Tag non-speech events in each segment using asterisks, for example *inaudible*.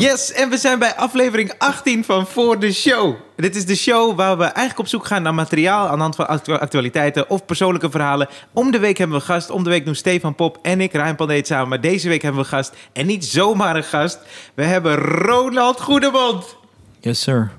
Yes, en we zijn bij aflevering 18 van Voor de Show. Dit is de show waar we eigenlijk op zoek gaan naar materiaal aan de hand van actu- actualiteiten of persoonlijke verhalen. Om de week hebben we gast. Om de week doen Stefan Pop en ik, Ryan Pandeet, samen. Maar deze week hebben we gast. En niet zomaar een gast. We hebben Ronald Goedemond. Yes, sir.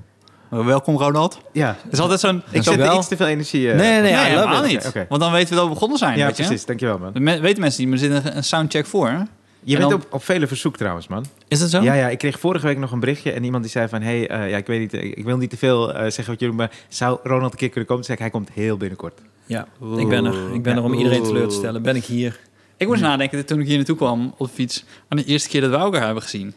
Welkom Ronald. Ja, Het is altijd zo'n... ik er iets te veel energie... eh, Nee, nee, Nee, I love helemaal it. niet. Want dan weten we dat we begonnen zijn, Ja, weet je? precies. Dankjewel, man. Me- weten mensen niet, maar er zit een, een soundcheck voor. hè? Je En bent dan- op, op vele verzoek trouwens, man. Is dat zo? Ja, ja, ik kreeg vorige week nog een berichtje en iemand die zei van... hey, eh, ja, ik weet niet, eh, ik wil niet te veel eh, zeggen wat jullie... maar zou Ronald een keer kunnen komen? Toen zei ik, hij komt heel binnenkort. Ja, ik ben er. Ik ben er om iedereen teleur te stellen. Ben ik hier. Ik moest nadenken toen ik hier naartoe kwam op de fiets... aan de eerste keer dat we elkaar hebben gezien.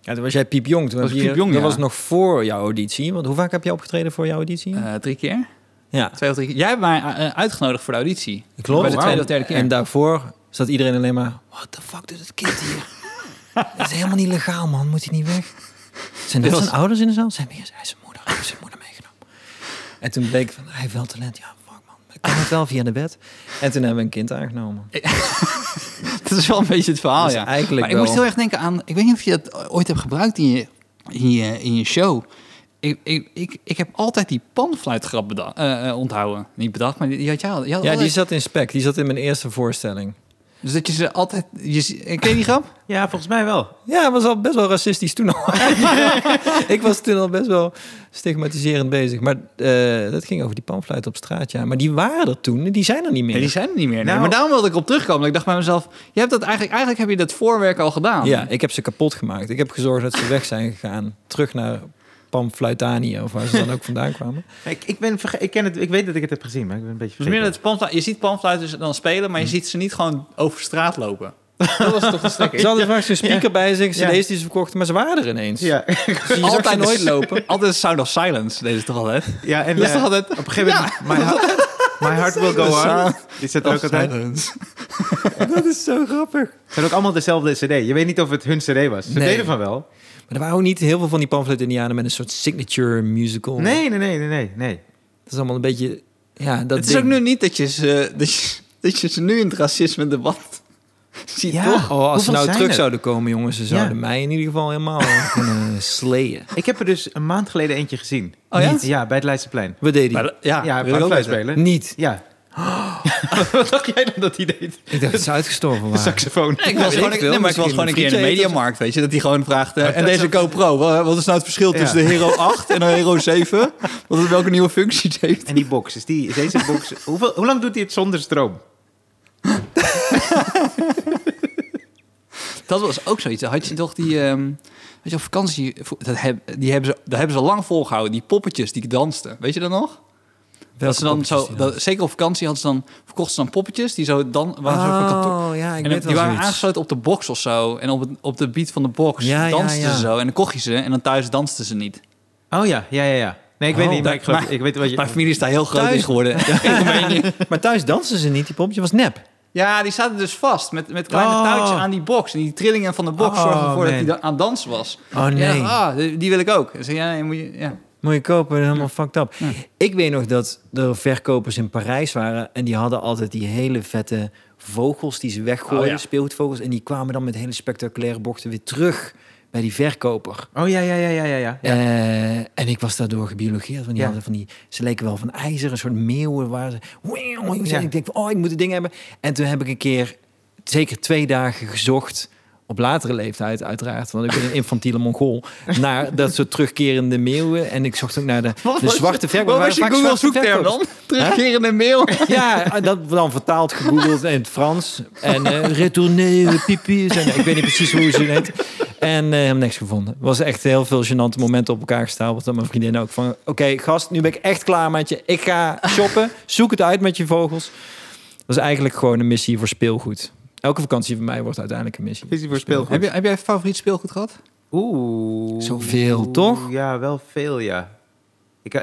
Ja, toen was jij piepjong. Toen Was je- piepjong, Dat ja. was nog voor jouw auditie. Want hoe vaak heb je opgetreden voor jouw auditie? Eh, drie keer? ja, Twee of drie keer. Jij hebt mij uitgenodigd voor de auditie. klopt. Bij de tweede of derde keer. En daarvoor zat iedereen alleen maar... What the fuck doet het kind hier? *laughs* Dat is helemaal niet legaal, man. Moet hij niet weg? Zijn dat zijn ouders in de zaal? Zijn, hij is zijn moeder. Hij heeft zijn moeder meegenomen. En toen bleek van, hij heeft wel talent. Ja, fuck man. Ik kan het wel via de bed. En toen hebben we een kind aangenomen. *laughs* Dat is wel een beetje het verhaal, ja. eigenlijk maar ik wel- moest heel erg denken aan... Ik weet niet of je dat ooit hebt gebruikt in je, in je, in je show. Ik, ik, ik, ik heb altijd die panfluitgrap beda- eh, eh, onthouden. Niet bedacht, maar die, die had jij al. Ja, die zat in spec. Die zat in mijn eerste voorstelling. Dus dat je ze altijd... Je, z- ken je die grap? *laughs* Ja, volgens mij wel. Ja, het was al best wel racistisch toen al. *laughs* ik was toen al best wel stigmatiserend bezig. Maar eh, dat ging over die panfluit op straat, ja. Maar die waren er toen, die zijn er niet meer. Die zijn er niet meer. Nee. Nou- maar daarom wilde ik op terugkomen. Ik dacht bij mezelf, je hebt dat eigenlijk, eigenlijk heb je dat voorwerk al gedaan. Ja, ik heb ze kapot gemaakt. Ik heb gezorgd dat ze weg zijn gegaan. Terug naar Pamfluitanië, of waar ze dan ook vandaan kwamen. *laughs* Ik, ik, ben verge- ik, ken het, ik weet dat ik het heb gezien, maar ik ben een beetje Dus meer vergeten. dat panfluit, je ziet panfluiters dan spelen, maar je ziet ze niet gewoon over straat lopen. *laughs* Dat was toch een stek. Ze hadden vaak zo'n speaker bij zich, cd's Ja. die ze verkochten, maar ze waren er ineens. Ja, *laughs* Dus ze Altijd nooit lopen. Altijd Sound of Silence, deze toch altijd? ja en is eh, toch altijd... op een gegeven moment... My, heart, my Heart Will Go On. Die zit ook altijd. Dat is zo grappig. Het zijn ook allemaal dezelfde cd. Je weet niet of het hun cd was. Ze Nee. deden van wel. Maar er waren ook niet heel veel van die pamfluit-indianen met een soort signature musical. Nee, nee, nee, nee, nee. nee. Dat is allemaal een beetje... Ja, dat Het is ding. ook nu niet dat je ze, dat je, dat je ze nu in het racisme debat *laughs* ziet, Ja. toch? Oh, als ze nou terug er? zouden komen, jongens, ze zouden Ja. mij in ieder geval helemaal *laughs* kunnen slayen. Ik heb er dus een maand geleden eentje gezien. Oh ja? Niet- Ja, bij het Leidseplein. Maar hij? dat- ja, Ja, wil ik ook fluit weten. spelen. Niet. Ja. Wat dacht jij dan dat hij deed? Ik dacht dat ze uitgestorven De waren. saxofoon. Ik was, gewoon, ik nee, maar ik was gewoon een keer in de mediamarkt, weet je. Dat hij gewoon vraagt, eh, en dat deze is- GoPro, wa- wat is nou het verschil Ja. tussen de Hero 8 en de Hero 7? Wat het welke nieuwe functie het heeft? En die box, is die, is deze box... Hoeveel, hoe lang doet hij het zonder stroom? *laughs* Dat was ook zoiets. Had je toch die, weet je, op vakantie, dat, heb, die hebben ze, dat hebben ze lang volgehouden. Die poppetjes die dansten, weet je dat nog? Dat ze dan zo, dat, zeker op vakantie hadden ze dan, verkochten ze dan poppetjes die zo dan waren zo van kantoor. Oh, ja, ik En weet die waren zoiets. aangesloten op de box of zo. En op, het, op de beat van de box Ja, dansten ja. ze zo. En dan kocht je ze en dan thuis dansten ze niet. Oh ja, ja, ja, ja. Nee, ik weet Oh, niet, maar ik, geloof, maar- ik weet wat je... Mijn familie is daar heel groot Thuis- in geworden. *laughs* Maar thuis dansen ze niet, die pompje was nep. Ja, die zaten dus vast met, met kleine Oh. touwtjes aan die box. En die trillingen van de box Oh, zorgden ervoor dat hij aan dansen was. Oh nee. Ja, ah, die die wil ik ook. Dus ja, moet je, ja. Moet je kopen, helemaal fucked up. Ik weet nog dat er verkopers in Parijs waren... en die hadden altijd die hele vette vogels die ze weggooien, Oh, speelgoedvogels... en die kwamen dan met hele spectaculaire bochten weer terug bij die verkoper. Oh ja, ja, ja, ja, ja. ja. Eh, en ik was daardoor gebiologeerd. Want die Ja. hadden van die, ze leken wel van ijzer, een soort meeuwen. Waar ze, Ja. Ik denk van, oh, ik moet het ding hebben. En toen heb ik een keer, zeker twee dagen gezocht... op latere leeftijd uiteraard, want ik ben een infantiele mongool... naar dat soort terugkerende meeuwen. En ik zocht ook naar de, de zwarte verkoper. Wat was je Google zoekterm dan? Terugkerende mail. Ja, dat dan vertaald, gegoogeld in het Frans. En eh retourner. En, ik weet niet precies hoe ze het heet. En eh heb niks gevonden. Er was echt heel veel gênante momenten op elkaar gestapeld. Dat mijn vriendin ook van... Oké, gast, nu ben ik echt klaar met je. Ik ga shoppen. Zoek het uit met je vogels. Dat was eigenlijk gewoon een missie voor speelgoed. Elke vakantie van mij wordt uiteindelijk een missie. Visie voor speelgoed. Heb, je, heb jij een favoriet speelgoed gehad? Oeh. Zoveel, toch? Ja, wel veel, ja. Ik, eh,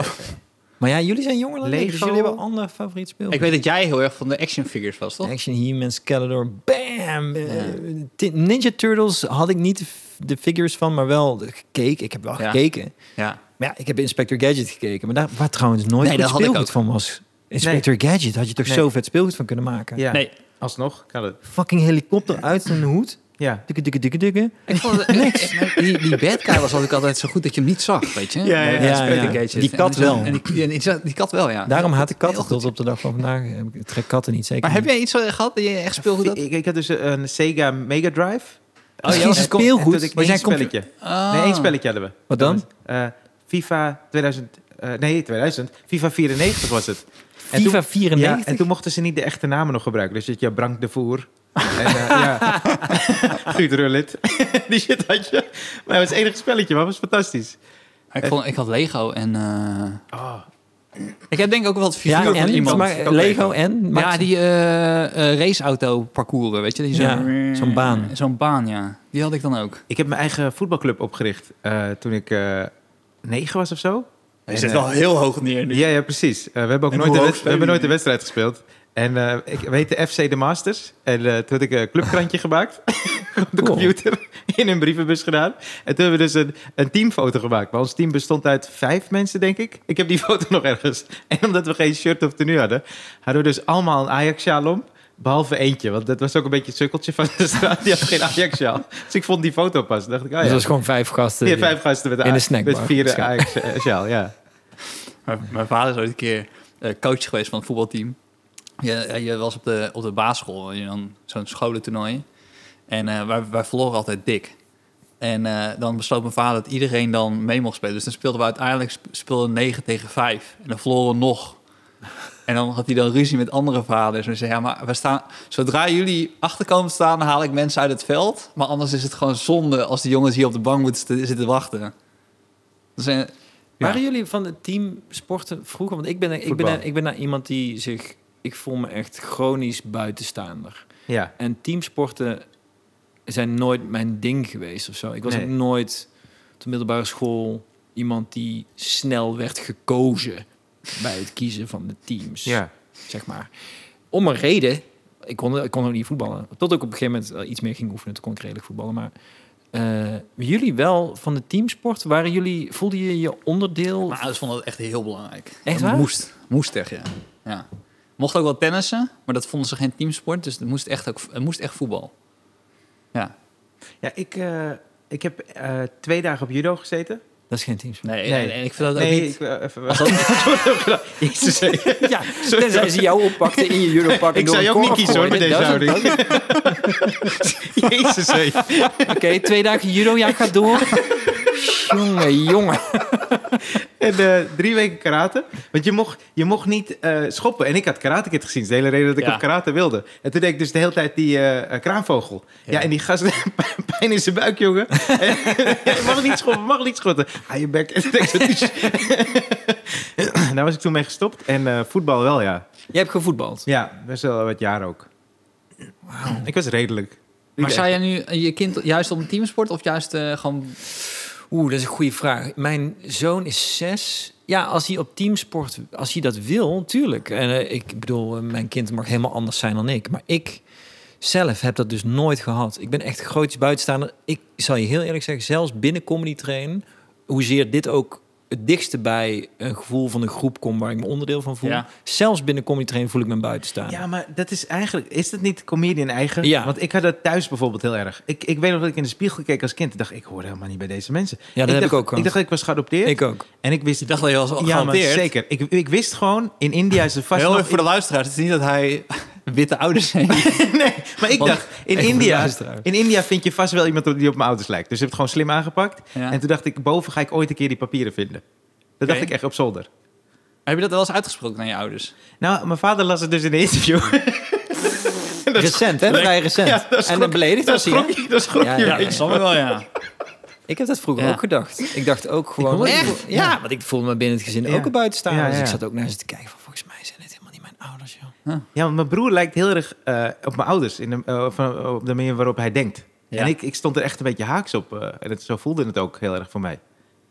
Maar ja, jullie zijn jonger dan ik, dus jullie hebben ander favoriet speelgoed. Ik weet dat jij heel erg van de action figures was, toch? Action He-Man, bam! Eh, Ninja Turtles had ik niet de figures van, maar wel de- gekeken. Ik heb wel Ja. gekeken. Ja. Maar ja, ik heb Inspector Gadget gekeken. Maar daar waar trouwens nooit Nee, goed dat had ik speelgoed ook. van was. Inspector Gadget had je toch Nee. zo vet speelgoed van kunnen maken. ja, Nee, alsnog kan het. Fucking helikopter uit zijn hoed. Ja. Dikke, dikke, dikke, dikke. Ik vond het, niks. Die, die bad guy was ook altijd zo goed dat je hem niet zag, weet je? Ja, ja, ja, ja. Die En kat wel. En die, en die, die kat wel, ja. Daarom haat ik katten tot op de dag van vandaag. Ik trek katten niet, zeker Maar heb jij iets eh, gehad dat je echt speelde? Dat? Ik, ik had dus een Sega Mega Drive. Oh, was en- speelgoed? had ik één spelletje. Ah. Nee, één spelletje hadden we. Wat dan? Eh, FIFA 2000... eh, nee, 2000. FIFA 94 was het. En FIFA toen- 94? Ja, en toen mochten ze niet de echte namen nog gebruiken. Dus dat je Brank de Voer. *laughs* En, eh, ja. *laughs* Guut Rullit. *laughs* Die shit had je. Maar het was het enige spelletje, maar het was fantastisch. Ik, vond, ik had Lego en... eh, Oh, ik heb denk ik ook wel het figuur Ja, van en? iemand. Maar, Lego Lego. en? Max? Ja, die eh eh, raceauto parcours, weet je? Die zo- Ja, zo'n baan. Zo'n baan, ja. Die had ik dan ook. ik heb mijn eigen voetbalclub opgericht eh, toen ik eh, negen was of zo. Je zit eh, wel heel hoog neer nu. Ja, ja, precies. Eh, we hebben ook nooit een, we hebben nooit een wedstrijd gespeeld. En eh, ik weet de FC de Masters. En toen had ik een clubkrantje *laughs* gemaakt *laughs* op de computer in een brievenbus gedaan. En toen hebben we dus een, een teamfoto gemaakt. Maar ons team bestond uit vijf mensen, denk ik. Ik heb die *laughs* foto nog ergens. En omdat we geen shirt of tenue hadden, hadden we dus allemaal een Ajax-sjaal om. Behalve eentje, want dat was ook een beetje het sukkeltje van de straat. Die had geen Ajax-sjaal. Dus ik vond die foto pas. Dacht ik, ah Dus ja. dat is gewoon vijf gasten. Ja, vijf gasten met, In de Ajax- snackbar. met vier waarschijnlijk. Ajax-sjaal, ja. Mijn, mijn vader is ooit een keer eh, coach geweest van het voetbalteam. Je, je was op de, op de basisschool, je dan zo'n scholentoernooi. En eh, wij, wij verloren altijd dik. En eh, dan besloot mijn vader dat iedereen dan mee mocht spelen. Dus dan speelden we uiteindelijk sp- speelden 9 tegen 5. En dan verloren we nog. En dan had hij dan ruzie met andere vaders. En zei, ja, maar we staan, zodra jullie achterkomen te staan, haal ik mensen uit het veld. Maar anders is het gewoon zonde als die jongens hier op de bank moeten zitten wachten. Dus, eh, Waren jullie van het team sporten vroeger? Want ik ben, ik ben, ik ben nou iemand die zich... Ik voel me echt chronisch buitenstaander. Ja. En teamsporten zijn nooit mijn ding geweest of zo. Ik was Nee. ook nooit op de middelbare school iemand die snel werd gekozen bij het kiezen van de teams. ja. Zeg maar. Om een reden. Ik kon, ik kon ook niet voetballen. Tot ik op een gegeven moment eh, iets meer ging oefenen. Toen kon ik redelijk voetballen. Maar eh, jullie wel van de teamsport? Waren jullie, voelde je je onderdeel? Mijn ouders vonden dat echt heel belangrijk. Echt waar? Moest. Moest echt, ja. ja. Mocht ook wel tennissen, maar dat vonden ze geen teamsport. Dus het moest echt, ook, het moest echt voetbal. Ja. Ja, ik, eh, ik heb eh, twee dagen op judo gezeten. Dat is geen teamsport. Nee, Nee. en, en ik vind dat ook Nee, niet... ik, eh, even, Als dat- *laughs* Jezus. Ja, tenzij ze jou oppakten in je en Ik door zou je ook niet kiezen hoor, met deze houding. *laughs* Jezus, hé. Oké, twee dagen judo, ja, gaat door. *laughs* jongen, jongen. *laughs* En eh, drie weken karate. Want je mocht, je mocht niet eh, schoppen. En ik had Karate Kid gezien. Dat is de hele reden dat ik Ja. op karate wilde. En toen deed ik dus de hele tijd die eh, kraanvogel. Ja. Ja. en die gast *laughs* pijn in zijn buik, jongen. *laughs* Je mag niet schoppen, mag niet schotten. Ah, je bek. Daar was ik toen mee gestopt. En eh, voetbal wel, ja. Je hebt gevoetbald. Ja, best wel wat jaar ook. Ik was redelijk. Maar zou jij nu je kind juist op een teamsport of juist eh, gewoon... Oeh, dat is een goede vraag. Mijn zoon is zes. Ja, als hij op teamsport, als hij dat wil, tuurlijk. En eh, ik bedoel, eh, mijn kind mag helemaal anders zijn dan ik. Maar ik zelf heb dat dus nooit gehad. Ik ben echt grootjes buitenstaander. Ik zal je heel eerlijk zeggen, zelfs binnen comedy trainen, hoezeer dit ook het dichtste bij een gevoel van een groep komt waar ik me onderdeel van voel. Ja. Zelfs binnen comedy trainen voel ik me buitenstaander. Ja, maar dat is eigenlijk... Is dat niet comedian eigen? Ja. Want ik had dat thuis bijvoorbeeld heel erg. Ik, ik weet nog dat ik in de spiegel keek als kind. en dacht, ik hoor helemaal niet bij deze mensen. Ja, dat heb dacht, ik ook gehad. Ik dacht dat ik was geadopteerd. Ik ook. En ik wist... Ik dacht dat je was ja, maar zeker. Ik, ik wist gewoon, in India is er vast Heel nog... even voor de luisteraars. Het is niet dat hij witte ouders heeft. *laughs* nee, maar ik Want- dacht, in India, in India vind je vast wel iemand die op mijn ouders lijkt. Dus je hebt het gewoon slim aangepakt. Ja. En toen dacht ik, boven ga ik ooit een keer die papieren vinden. Dat dacht ik echt op zolder. Heb je dat wel eens uitgesproken naar je ouders? Nou, mijn vader las het dus in een interview. *laughs* Dat Recent, hè? Vrij recent. Ja, dat en dan beledigd dat was hij, hè? dat schrok Ja, je. ja, ik wel, ja. *laughs* Ik heb dat vroeger Ja. ook gedacht. Ik dacht ook gewoon... Ja, want ik voelde me binnen het gezin Ja. ook een buitenstaander. Ja, Dus ik zat ook naar ze te kijken van... Volgens mij zijn dit helemaal niet mijn ouders, Ja, want mijn broer lijkt heel erg eh, op mijn ouders. In de, eh, van, op de manier waarop hij denkt. Ja. En ik, ik stond er echt een beetje haaks op. eh, en het, zo voelde het ook heel erg voor mij.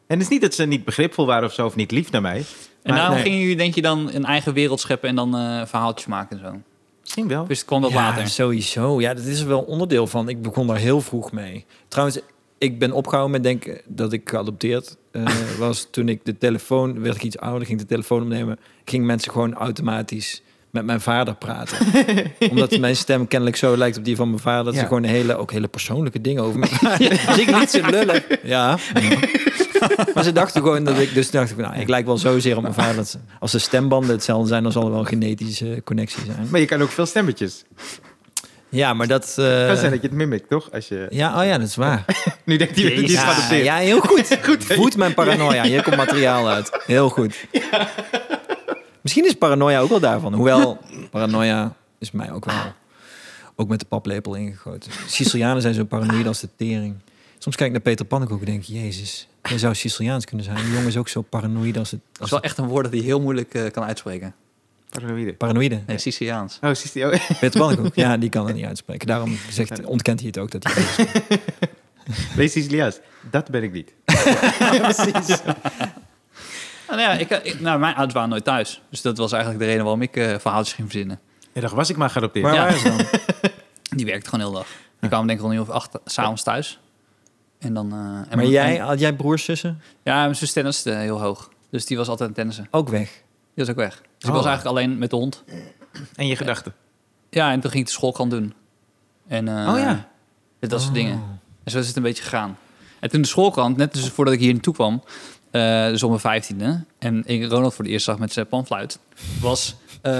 En het is niet dat ze niet begripvol waren of zo, of niet lief naar mij. En Maar daarom nee, gingen jullie, denk je, dan een eigen wereld scheppen en dan eh verhaaltjes maken en zo? Misschien wel. Dus kwam dat ja, later? sowieso. Ja, dat is er wel onderdeel van. Ik begon daar heel vroeg mee. Trouwens, ik ben opgehouden met denken dat ik geadopteerd eh, *laughs* was. Toen ik de telefoon... werd ik iets ouder, ging de telefoon opnemen. Ging mensen gewoon automatisch met mijn vader praten. *laughs* Omdat mijn stem kennelijk zo lijkt op die van mijn vader. Dat Ja. ze gewoon hele, ook hele persoonlijke dingen over me *laughs* Dus ik niet zo lullig. Ja. ja. *laughs* Maar ze dachten gewoon dat ik... Dus dacht ik, nou, ik lijk wel zozeer op mijn vader. Dat ze- als de stembanden hetzelfde zijn, dan zal er wel een genetische connectie zijn. Maar je kan ook veel stemmetjes. Ja, maar dat... Eh, kan zijn dat je het mimikt, toch? Als je... ja, oh ja, dat is waar. Nu denkt hij, die is ja, ja, heel goed. Voed mijn paranoia. Hier komt materiaal uit. Heel goed. Misschien is paranoia ook wel daarvan. Hoewel, *laughs* paranoia is mij ook wel... Ook met de paplepel ingegoten. Sicilianen zijn zo paranoïde als de tering. Soms kijk ik naar Peter Pannenkoek en denk... Jezus, jij zou Siciliaans kunnen zijn. Die jongen is ook zo paranoïde als het... Dat is wel echt een woord dat hij heel moeilijk eh, kan uitspreken. Paranoïde. Paranoïde. Nee, Siciliaans. Oh, je- oh, *laughs* Peter Pannenkoek, ja, die kan het niet *laughs* uitspreken. Daarom zegt, ontkent hij het ook dat hij... Wees Siciliaans. Dat ben ik niet. Ah, nou ja, ik, ik- nou, mijn ouders waren nooit thuis. Dus dat was eigenlijk de reden waarom ik eh, verhaaltjes ging verzinnen. Je dacht, was ik maar geadopteerd. Waar Ja. waren ze dan? *laughs* Die werkte gewoon heel dag. Die kwamen denk ik rond een uur of acht s'avonds thuis. En dan... eh, en Maar mijn- jij, had jij broers, zussen? ja, mijn zus tenniste heel hoog. Dus die was altijd aan tennissen. Ook weg. Die was ook weg. Dus ik Oh. was eigenlijk alleen met de hond. En je gedachten. Ja, en toen ging ik de school gaan doen. En, eh, Oh ja. Dat soort Oh. dingen. En zo is het een beetje gegaan. En toen de schoolkrant, net dus voordat ik hier naartoe kwam, eh, dus om mijn vijftiende, en ik Ronald voor de eerst zag met zijn panfluit, was... eh,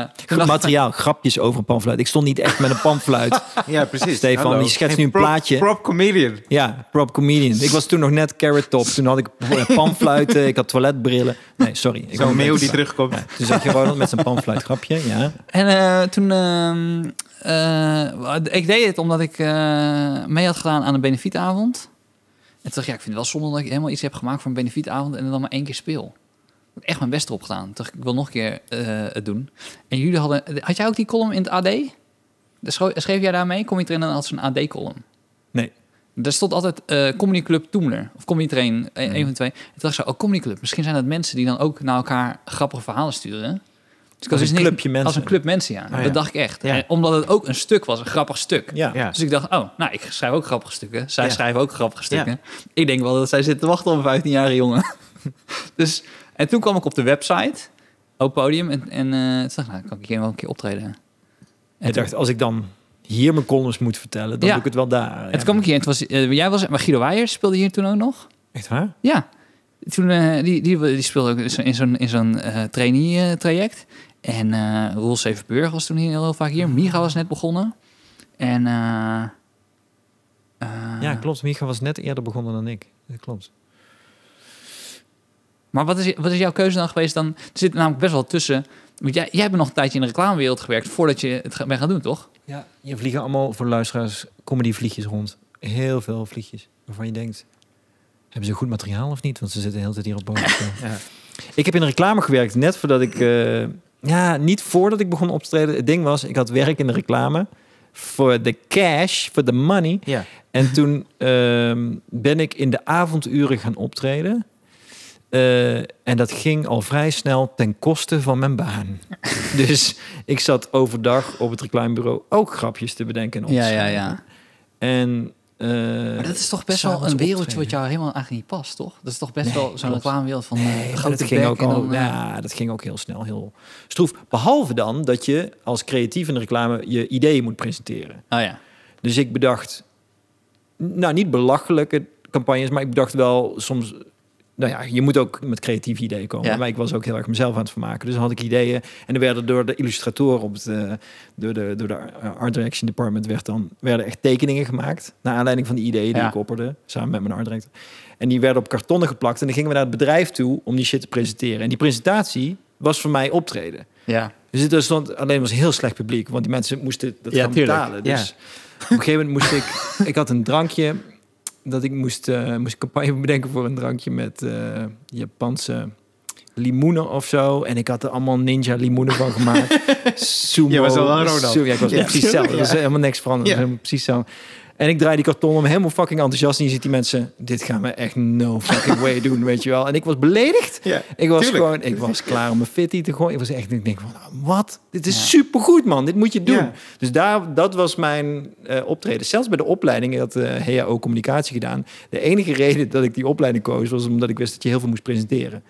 toen Goed dacht- materiaal, grapjes over een pamfluit. Ik stond niet echt met een pamfluit. *laughs* Ja, precies. Stefan, Hallo. die schetst Hey, nu een plaatje. Prop comedian. Ja, prop comedian. Ik was toen nog net carrot top. Toen had ik pamfluiten, ik had toiletbrillen. Nee, sorry. Ik Zo'n meeuw die terugkomt. Ja, toen zag je Ronald met zijn pamfluit grapje, ja. En eh, toen... ehm, eh, ik deed het omdat ik eh, mee had gedaan aan een benefietavond. En toen dacht ik, ja, ik vind het wel zonde dat ik helemaal iets heb gemaakt voor een benefietavond en dan maar één keer speel. Ik heb echt mijn best erop gedaan. Toen dacht ik, ik wil nog een keer eh, het doen. En jullie hadden... Had jij ook die column in het AD? Schreef, jij daarmee? Kom je erin en had zo'n AD-column? Nee. Er stond altijd eh Comedy Club Toemler. Of Comedy Train, een, Mhm. een van de twee. En toen dacht ik zo, oh, Comedy Club. Misschien zijn dat mensen die dan ook naar elkaar grappige verhalen sturen. Dus ik Als was een dus clubje mensen. Als een club mensen, ja. ja. Dat dacht ik echt. Ja. En omdat het ook een stuk was, een grappig stuk. Ja. Ja. Dus ik dacht, oh, nou, ik schrijf ook grappige stukken. Zij Ja. schrijven ook grappige stukken. Ik denk wel dat zij zitten te wachten op een 15-jarige jongen. *laughs* dus, en toen kwam ik op de website, op podium. En, en eh, toen dacht ik, nou, kan ik hier wel een keer optreden. En Ik toen- dacht, als ik dan hier mijn columns moet vertellen, dan Ja. doe ik het wel daar. En toen kwam ik hier en het was, eh, jij was, maar Guido Weijers speelde hier toen ook nog. Echt waar? Ja, toen, eh, die, die, die speelde ook in zo'n, in zo'n eh, trainee-traject. En eh Roel was toen hier heel vaak hier. Micha was net begonnen. En... eh, eh, Ja, klopt. Micha was net eerder begonnen dan ik. Dat klopt. Maar wat is, wat is jouw keuze dan geweest dan? Er zit namelijk best wel tussen... Want jij, jij hebt nog een tijdje in de reclamewereld gewerkt... voordat je het bent gaan doen, toch? Ja, je vliegen allemaal voor luisteraars comedyvliegjes rond. Heel veel vliegjes waarvan je denkt... Hebben ze goed materiaal of niet? Want ze zitten de hele tijd hier op boven. *laughs* Ja. Ik heb in de reclame gewerkt net voordat ik... ja, niet voordat ik begon op te treden. Het ding was, ik had werk in de reclame. Voor de cash, voor de money. Ja. En toen ehm, ben ik in de avonduren gaan optreden. Eh, en dat ging al vrij snel ten koste van mijn baan. *laughs* dus ik zat overdag op het reclamebureau ook grapjes te bedenken en op te schrijven. En eh, Maar dat is toch best wel een wereldje wat jou helemaal eigenlijk niet past, toch? Dat is toch best Nee, wel zo'n reclamewereld van Nee, eh, grote dat ging ook al. dan, eh, ja, dat ging ook heel snel, heel stroef. Behalve dan dat je als creatief in de reclame je ideeën moet presenteren. Oh ja. Dus ik bedacht, nou niet belachelijke campagnes, maar ik bedacht wel soms, nou ja, je moet ook met creatieve ideeën komen. Ja. Maar ik was ook heel erg mezelf aan het vermaken. Dus dan had ik ideeën en er werden door de illustratoren op het, door de, door de art direction department werd dan, werden echt tekeningen gemaakt. Naar aanleiding van die ideeën die Ja. ik opperde, samen met mijn art director. En die werden op kartonnen geplakt en dan gingen we naar het bedrijf toe om die shit te presenteren. En die presentatie was voor mij optreden. Ja. Dus het was stond alleen was heel slecht publiek, want die mensen moesten dat Ja, gaan tuurlijk. betalen. Dus op een gegeven moment moest ik, ik had een drankje dat ik moest, eh moest een campagne *laughs* bedenken voor een drankje met eh, Japanse limoenen of zo. En ik had er allemaal ninja limoenen van gemaakt. *laughs* Sumo. Je was al wel Ronald. Ja, ik was Ja. precies hetzelfde. *laughs* Er was helemaal niks veranderd. Ja. Dat precies zo. En ik draai die karton om, helemaal fucking enthousiast. En je ziet die mensen, dit gaan we echt no fucking way doen, weet je wel. En ik was beledigd. Ja. Ik was Tuurlijk. gewoon, ik was klaar om mijn fitty te gooien. Ik was echt, ik denk van, nou, wat? Dit is Ja. supergoed, man. Dit moet je doen. Ja. Dus daar, dat was mijn eh, optreden. Zelfs bij de opleiding, ik had uh, HAO communicatie gedaan. De enige reden dat ik die opleiding koos, was omdat ik wist dat je heel veel moest presenteren.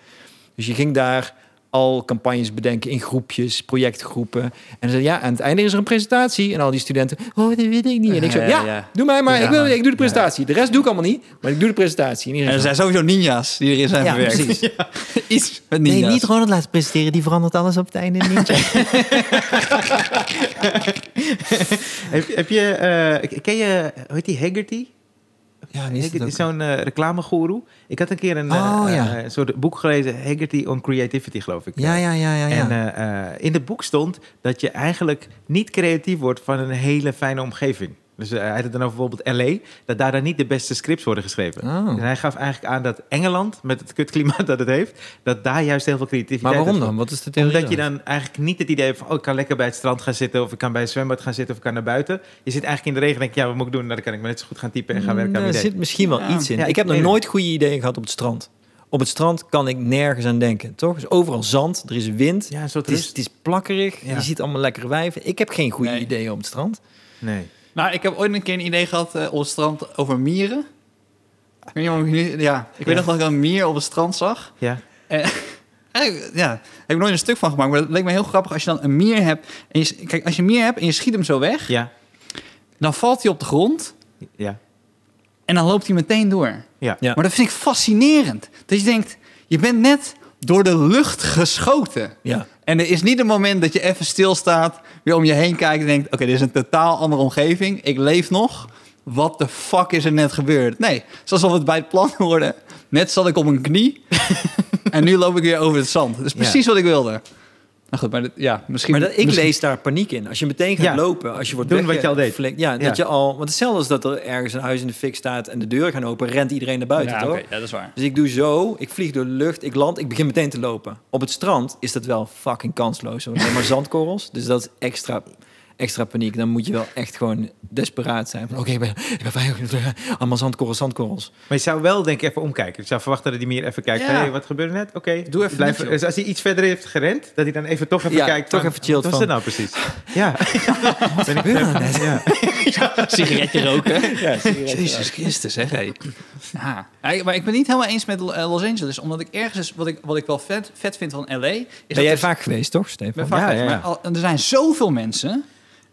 Dus je ging daar al campagnes bedenken in groepjes, projectgroepen. En dan ja, aan het einde is er een presentatie. En al die studenten, oh, dat weet ik niet. En ik zo, *laughs* Ja, ja, ja. doe mij maar. Ja, ik, wil, ik doe de presentatie. De rest doe ik allemaal niet, maar ik doe de presentatie. En En er zo, zijn sowieso ninja's die erin zijn ja, verwerkt. precies. *laughs* Iets met ninja's. Nee, niet Ronald laten presenteren. Die verandert alles op het einde *laughs* heb, heb je, eh, ken je, hoe heet die, Haggerty? Ja, wie is het zo'n eh reclamegoeroe. Ik had een keer een, Oh, eh, ja. eh, soort boek gelezen, Haggerty on Creativity, geloof ik. Ja, ja, ja, ja. ja. En eh, eh, in het boek stond dat je eigenlijk niet creatief wordt van een hele fijne omgeving. Dus eh, hij had het dan over bijvoorbeeld LA, dat daar dan niet de beste scripts worden geschreven. Oh. En hij gaf eigenlijk aan dat Engeland, met het kutklimaat dat het heeft, dat daar juist heel veel creativiteit maar waarom dan? Wat is de theorie omdat je dan? eigenlijk niet het idee hebt van... oh, ik kan lekker bij het strand gaan zitten... of ik kan bij het zwembad gaan zitten of ik kan naar buiten. Je zit eigenlijk in de regen en denk je... ja, wat moet ik doen? Nou, dan kan ik maar net zo goed gaan typen en gaan werken aan Er idee. zit misschien wel Ja. iets in. Ja, ik heb nog nooit goede ideeën gehad op het strand. Op het strand kan ik nergens aan denken, toch? Is overal zand, er is wind. Ja, een Het is, het is plakkerig, Ja. je ziet allemaal lekkere wijven. Ik heb geen goede Nee. ideeën op het strand. Nee. Nou, ik heb ooit een keer een idee gehad eh, op het strand over mieren. Ik weet niet of ik nu... Ja, ik weet Ja. nog dat ik een mier op het strand zag. Ja. En, *laughs* ja, heb ik nooit een stuk van gemaakt. Maar het leek me heel grappig als je dan een mier hebt. En je, kijk, als je een mier hebt en je schiet hem zo weg... Ja. dan valt hij op de grond Ja. en dan loopt hij meteen door. Ja. Ja. Maar dat vind ik fascinerend. Dat je denkt, je bent net door de lucht geschoten. Ja. En er is niet een moment dat je even stilstaat, weer om je heen kijkt en denkt: Oké, dit is een totaal andere omgeving. Ik leef nog. Wat de fuck is er net gebeurd? Nee, zoals we het bij het plan hoorden. Net zat ik op een knie *laughs* en nu loop ik weer over het zand. Dat is precies wat ik wilde. Nou goed, maar ja, misschien. Maar dat, ik misschien- lees daar paniek in. Als je meteen gaat Ja. lopen, als je wordt Doen wat je al deed. Ja, Ja. dat je al... Want hetzelfde is dat er ergens een huis in de fik staat en de deuren gaan open, rent iedereen naar buiten, Ja, toch? oké, ja, dat is waar. Dus ik doe zo, ik vlieg door de lucht, ik land, ik begin meteen te lopen. Op het strand is dat wel fucking kansloos. hoor. Alleen maar zandkorrels, dus dat is extra, extra paniek. Dan moet je wel echt gewoon desperaat zijn. Van, Oké, ik ben, ik ben veilig. *laughs* Allemaal zandkorrels, zandkorrels. Maar je zou wel denk ik even omkijken. Je zou verwachten dat hij meer even kijkt. Ja. Hey, wat gebeurde net? Oké. Doe even Blijf-. Dus als hij iets verder heeft gerend, dat hij dan even toch even Ja, kijkt. toch van, even chillt Wat was van- dat nou precies? *laughs* Ja. ben ik gebeurde er net? *laughs* Ja. Sigaretje roken. Ja, Jezus Christus, zeg hé. Ja. Ja, maar ik ben niet helemaal eens met eh, Los Angeles. Omdat ik ergens, is, wat ik, wat ik wel vet, vet vind van LA... Is Ben dat jij vaak geweest, toch, Ik Stefan? ben vaak Ja, ja, ja. maar al- er zijn zoveel mensen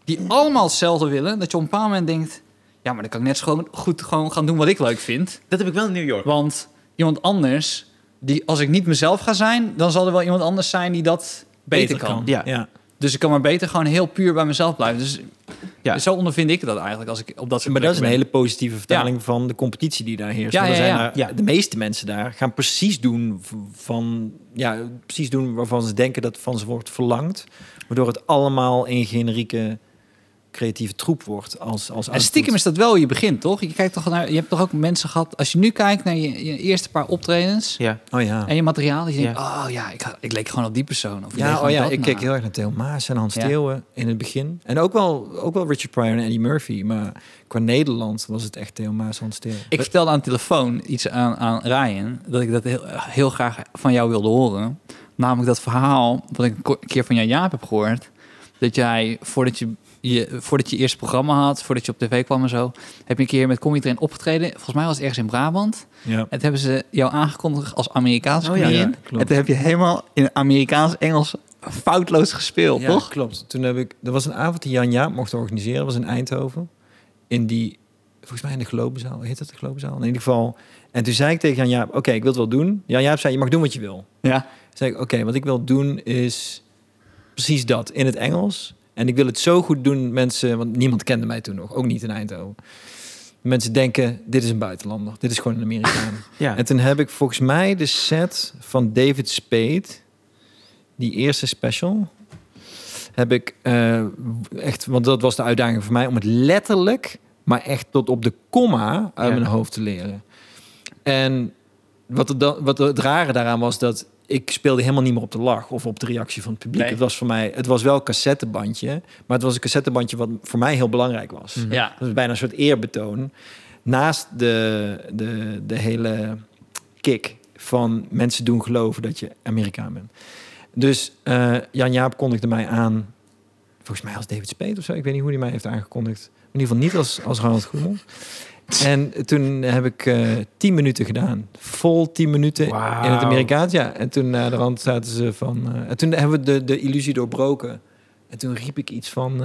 die allemaal hetzelfde willen... dat je op een bepaald moment denkt... ja, maar dan kan ik net zo gewoon goed gewoon gaan doen wat ik leuk vind. Dat heb ik wel in New York. Want iemand anders, die, als ik niet mezelf ga zijn... dan zal er wel iemand anders zijn die dat beter, kan. Ja. ja. Dus ik kan maar beter gewoon heel puur bij mezelf blijven. Dus Ja. zo ondervind ik dat eigenlijk als ik op dat soort Maar dat is een hele positieve vertaling van de competitie die daar heerst. Ja, er ja, zijn ja. daar- Ja. De meeste mensen daar gaan precies doen van ja, precies doen waarvan ze denken dat van ze wordt verlangd, waardoor het allemaal een generieke creatieve troep wordt als als En stiekem is dat wel je begin, toch? Je, kijkt toch naar, je hebt toch ook mensen gehad... als je nu kijkt naar je, je eerste paar optredens... Ja. Oh ja. en je materiaal, dat je denkt... oh ja, ik, ik leek gewoon op die persoon. Of Ja, oh ja, dat ik na. keek heel erg naar Theo Maas en Hans Ja. Theeuwen in het begin. En ook wel, ook wel Richard Pryor en Eddie Murphy. Maar qua Nederland was het echt Theo Maas, Hans Theeuwen. Ik vertelde aan de telefoon iets aan, aan Ryan... dat ik dat heel, heel graag van jou wilde horen. Namelijk dat verhaal wat ik een keer van jou Jaap heb gehoord... dat jij, voordat je, je, voordat je eerste programma had... voordat je op tv kwam en zo... heb je een keer met Comedy Train opgetreden. Volgens mij was het ergens in Brabant. Ja. En toen hebben ze jou aangekondigd als Amerikaanse Oh ja, comedian. ja, klopt. en toen heb je helemaal in Amerikaans-Engels foutloos gespeeld, Ja, toch? klopt. Toen heb ik... Er was een avond die Jan Jaap mocht organiseren. Dat was in Eindhoven. In die... Volgens mij in de Globenzaal. Heet dat de Globenzaal? In ieder geval... En toen zei ik tegen Jan Jaap... Oké, ik wil het wel doen. Jan Jaap zei... Je mag doen wat je wil. Ja. Toen zei ik... Oké, wat ik wil doen is... Precies dat. In het Engels. En ik wil het zo goed doen, mensen... Want niemand kende mij toen nog. Ook niet in Eindhoven. Mensen denken... Dit is een buitenlander. Dit is gewoon een Amerikaan. *laughs* Ja. En toen heb ik volgens mij de set van David Spade, die eerste special, heb ik eh, echt, want dat was de uitdaging voor mij om het letterlijk, maar echt tot op de komma uit Ja. mijn hoofd te leren. En wat, er dan, wat het rare daaraan was dat ik speelde helemaal niet meer op de lach of op de reactie van het publiek. Nee. Het was voor mij, het was wel een cassettebandje, maar het was een cassettebandje wat voor mij heel belangrijk was. Ja. Dat is bijna een soort eerbetoon. Naast de, de, de hele kick van mensen doen geloven dat je Amerikaan bent. Dus eh, Jan Jaap kondigde mij aan, volgens mij als David Spade of zo. Ik weet niet hoe hij mij heeft aangekondigd. In ieder geval niet als, als Ronald Goedemond. *laughs* En toen heb ik eh tien minuten gedaan. Vol tien minuten in het Amerikaans. Ja, en toen naar de rand zaten ze van... eh, en toen hebben we de, de illusie doorbroken. En toen riep ik iets van...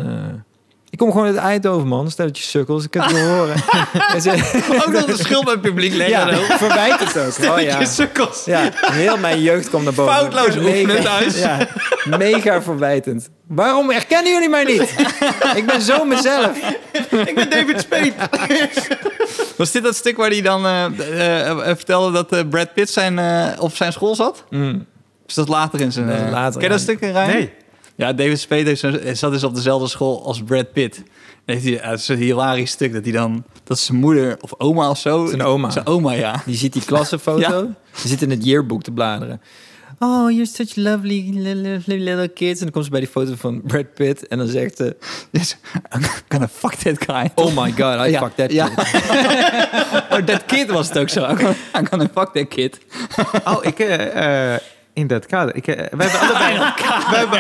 ik kom gewoon uit Eindhoven, man. Stel dat je sukkels. Ik kan het wel *laughs* horen. *laughs* Ook nog de schuld bij het publiek leggen. ja, dan. verwijt het ook. Oh, ja. Je sukkels. Ja, heel mijn jeugd kwam naar boven. Foutloos oefenen thuis. Ja, mega verwijtend. Waarom herkennen jullie mij niet? Ik ben zo mezelf. Ik ben David Spade. Was dit dat stuk waar hij dan eh, eh, eh, vertelde dat eh, Brad Pitt zijn, eh, op zijn school zat? Mm. Is dat later in zijn... Dat later, ken je dat stuk, Ryan? Nee. Ja, David Spade heeft zat dus op dezelfde school als Brad Pitt. Heeft hij, het is een hilarisch stuk dat hij dan... Dat zijn moeder of oma of zo... Zijn oma. Zijn oma, ja. Je ziet die klassenfoto. *laughs* Ja. Ze zit in het yearbook te bladeren. Oh, you're such lovely little, little kids. En dan komt ze bij die foto van Brad Pitt. En dan zegt ze... Yes, I'm gonna fuck that guy. Oh my god, I Ja, fucked that ja. kid. *laughs* Oh, that kid was het ook zo. *laughs* I'm gonna, fuck that kid. Oh, ik... eh, in dat kader. Ik, eh, we hebben allebei... *laughs* we hebben,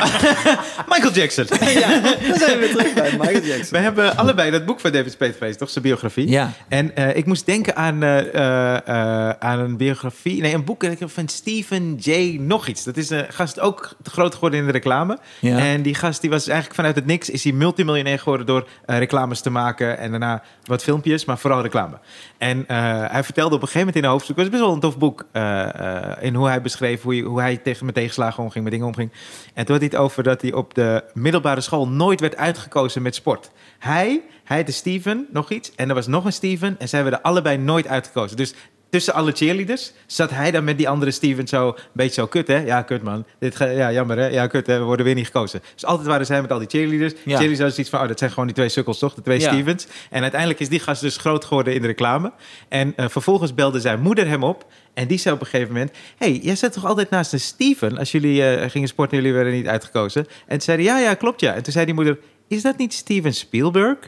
*laughs* Michael Jackson. *laughs* Ja, dan zijn we weer terug bij Michael Jackson. We hebben allebei dat boek van David Spade gelezen, toch? Zijn biografie. Ja. En eh, ik moest denken aan, eh, aan een biografie. Nee, een boek van Stephen J. Nog iets. Dat is een gast ook groot geworden in de reclame. Ja. En die gast die was eigenlijk vanuit het niks... is hij multimiljonair geworden door eh, reclames te maken. En daarna wat filmpjes, maar vooral reclame. En eh, hij vertelde op een gegeven moment in een hoofdstuk... het was best wel een tof boek... eh, eh, in hoe hij beschreef hoe, hij- hoe hij tegen, met tegenslagen omging, met dingen omging. En toen had hij het over dat hij op de middelbare school... nooit werd uitgekozen met sport. Hij, hij heette Steven, nog iets. En er was nog een Steven. En zij werden allebei nooit uitgekozen. Dus tussen alle cheerleaders zat hij dan met die andere Steven zo... een beetje zo, kut hè? Ja, kut man. Dit ga, ja, jammer hè? Ja, kut hè? We worden weer niet gekozen. Dus altijd waren zij met al die cheerleaders. Cheerleaders hadden zoiets van... oh, dat zijn gewoon die twee sukkels toch? De twee Ja. Stevens. En uiteindelijk is die gast dus groot geworden in de reclame. En eh, vervolgens belde zijn moeder hem op... En die zei op een gegeven moment... hey, jij zat toch altijd naast een Steven... als jullie eh, gingen sporten en jullie werden niet uitgekozen? En toen zei hij, ja, ja, klopt ja. En toen zei die moeder... is dat niet Steven Spielberg?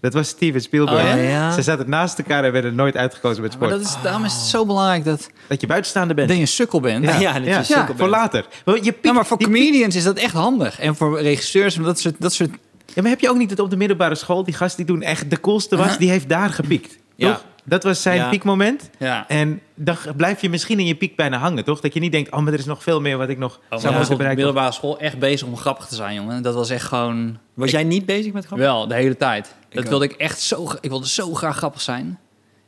Dat was Steven Spielberg. Oh, ja? Ze zaten naast elkaar en werden nooit uitgekozen met Maar sport. dat is, daarom is het zo belangrijk dat, Dat je buitenstaander bent. dat je een sukkel bent. Ja, ja, dat je ja, sukkel voor bent. later. Want Je piekt, maar voor comedians is dat echt handig. En voor regisseurs, dat soort... Dat soort Ja, maar heb je ook niet dat op de middelbare school... die gast die toen echt de coolste was... die heeft daar gepiekt, Ja. toch? Dat was zijn Ja. piekmoment. ja. En dan blijf je misschien in je piek bijna hangen, toch? Dat je niet denkt, oh, maar er is nog veel meer wat ik nog Oh, zou moeten bereiken. middelbare school echt bezig om grappig te zijn, jongen. Dat was echt gewoon... Was jij niet bezig met grappen? Wel, de hele tijd. dat ook. wilde ik echt zo... Ik wilde zo graag grappig zijn.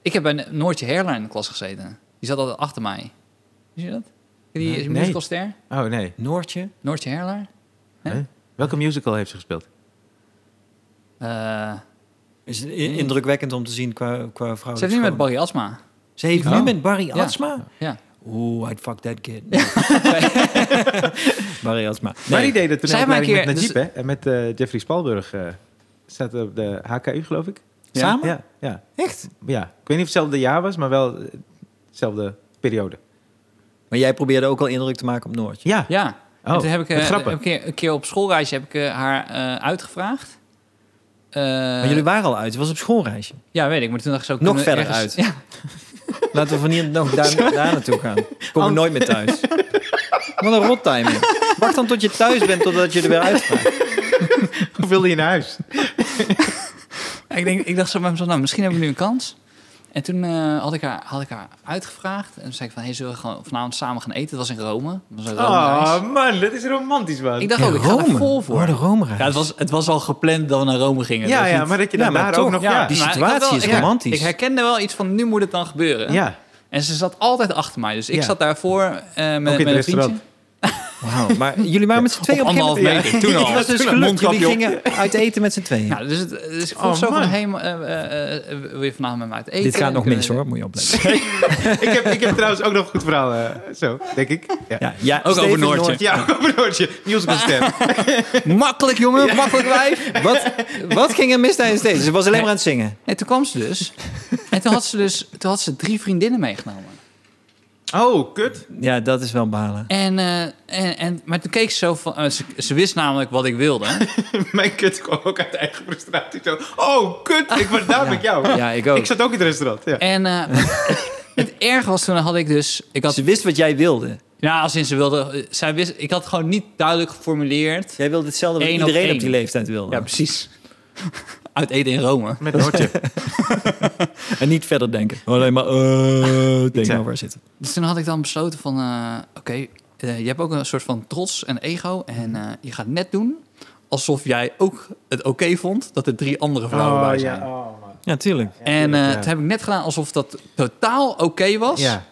Ik heb bij Noortje Hairline in de klas gezeten. Die zat altijd achter mij. Zie je dat? Die Nee. is een musicalster. Oh, nee. Noortje? Noortje Hairline. Nee? Hè? Welke musical heeft ze gespeeld? Eh, Is het i- indrukwekkend om te zien qua, qua vrouw. ze heeft nu met Barry Asma. Ze heeft Oh. nu met Barry. Asma? Ja. Oeh, I'd fuck that kid. *laughs* Barry Asma. Maar die Nee. deed het toen Zij een een met keer- Najib, hè? En met eh, Jeffrey Spalburg. eh staat op de HKU, geloof ik. Samen? Ja, ja, Echt? ja. Ik weet niet of het hetzelfde jaar was, maar wel eh, dezelfde periode. Maar jij probeerde ook al indruk te maken op Noortje. Ja. Ja. Oh, en toen heb ik, met eh, grappen. een, keer, een keer op schoolreisje heb ik eh, haar eh, uitgevraagd. Eh, Maar jullie waren al uit. Het was op schoolreisje. Ja, weet ik. Maar toen dacht ik zo... Nog verder ergens- uit. Ja. *laughs* Laten we van hier nog daar, daar naartoe gaan. Kom ik nooit meer thuis. *laughs* Wat een rottiming. Wacht dan tot je thuis bent, totdat je er weer uitgaat. *laughs* Hoe wilde je naar huis? ik, denk, ik dacht zo bij mezelf, nou, misschien hebben we nu een kans. En toen eh, had, ik haar, had ik haar uitgevraagd. En toen zei ik van, hey, zullen we gewoon vanavond samen gaan eten? Het was in Rome. Het was een. Oh man, dat is romantisch, man. ik dacht ook, ik ga er vol voor. De Rome Ja, het was, het was al gepland dat we naar Rome gingen. ja, Dus ja, niet- maar dat je Ja, daar toch, ook nog... Ja, Ja, die situatie wel- is ik romantisch. Ik herkende wel iets van, nu moet het dan gebeuren. ja. En ze zat altijd achter mij. Dus ik Ja. zat daarvoor eh met, met een vriendje. Wauw, maar jullie waren met z'n tweeën Op op anderhalf meter, toen al. Het was dus Toen al. gelukt. Jullie gingen uit eten met z'n tweeën. Ja, dus, het, dus ik Oh, vroeg zo van, man. hey, ma- eh, eh, eh, wil je vanavond met mij uit eten? Dit gaat nog kunnen mis hoor, moet je opletten. *laughs* ik, heb, ik heb trouwens ook nog een goed verhaal, eh, zo, denk ik. Ja, Ja, ja, Ook over Noortje. ja over Noortje. Musicalster. *laughs* Makkelijk, jongen. Makkelijk wijf. Wat, wat ging er mis tijdens deze? Ze was alleen maar aan het zingen. En toen kwam ze dus. En toen had ze dus toen had ze drie vriendinnen meegenomen. Oh, kut. Ja, dat is wel balen. En, eh, en, en, maar toen keek ze zo van... eh, ze, ze wist namelijk wat ik wilde. *laughs* Mijn kut kwam ook uit eigen frustratie. Zo, oh, kut. Ik was daar Ja. met jou. Ja, ik ook. Ik zat ook in het restaurant. Ja. En eh, *laughs* het, erg was toen had ik dus... Ik had, Ze wist wat jij wilde. ja, als in ze wilde... Zij wist, ik had gewoon niet duidelijk geformuleerd. Jij wilde hetzelfde wat Eén op iedereen op, één. die leeftijd wilde. Ja, precies. Uit eten in Rome. Met Noortje. *laughs* En niet verder denken. Alleen maar uh, tegenover zitten. Dus toen had ik dan besloten van, eh, oké, eh, je hebt ook een soort van trots en ego. En eh, je gaat net doen alsof jij ook het oké vond dat er drie andere vrouwen bij zijn. oh, man. Ja, tuurlijk. En eh, Ja. toen heb ik net gedaan alsof dat totaal oké was. Ja.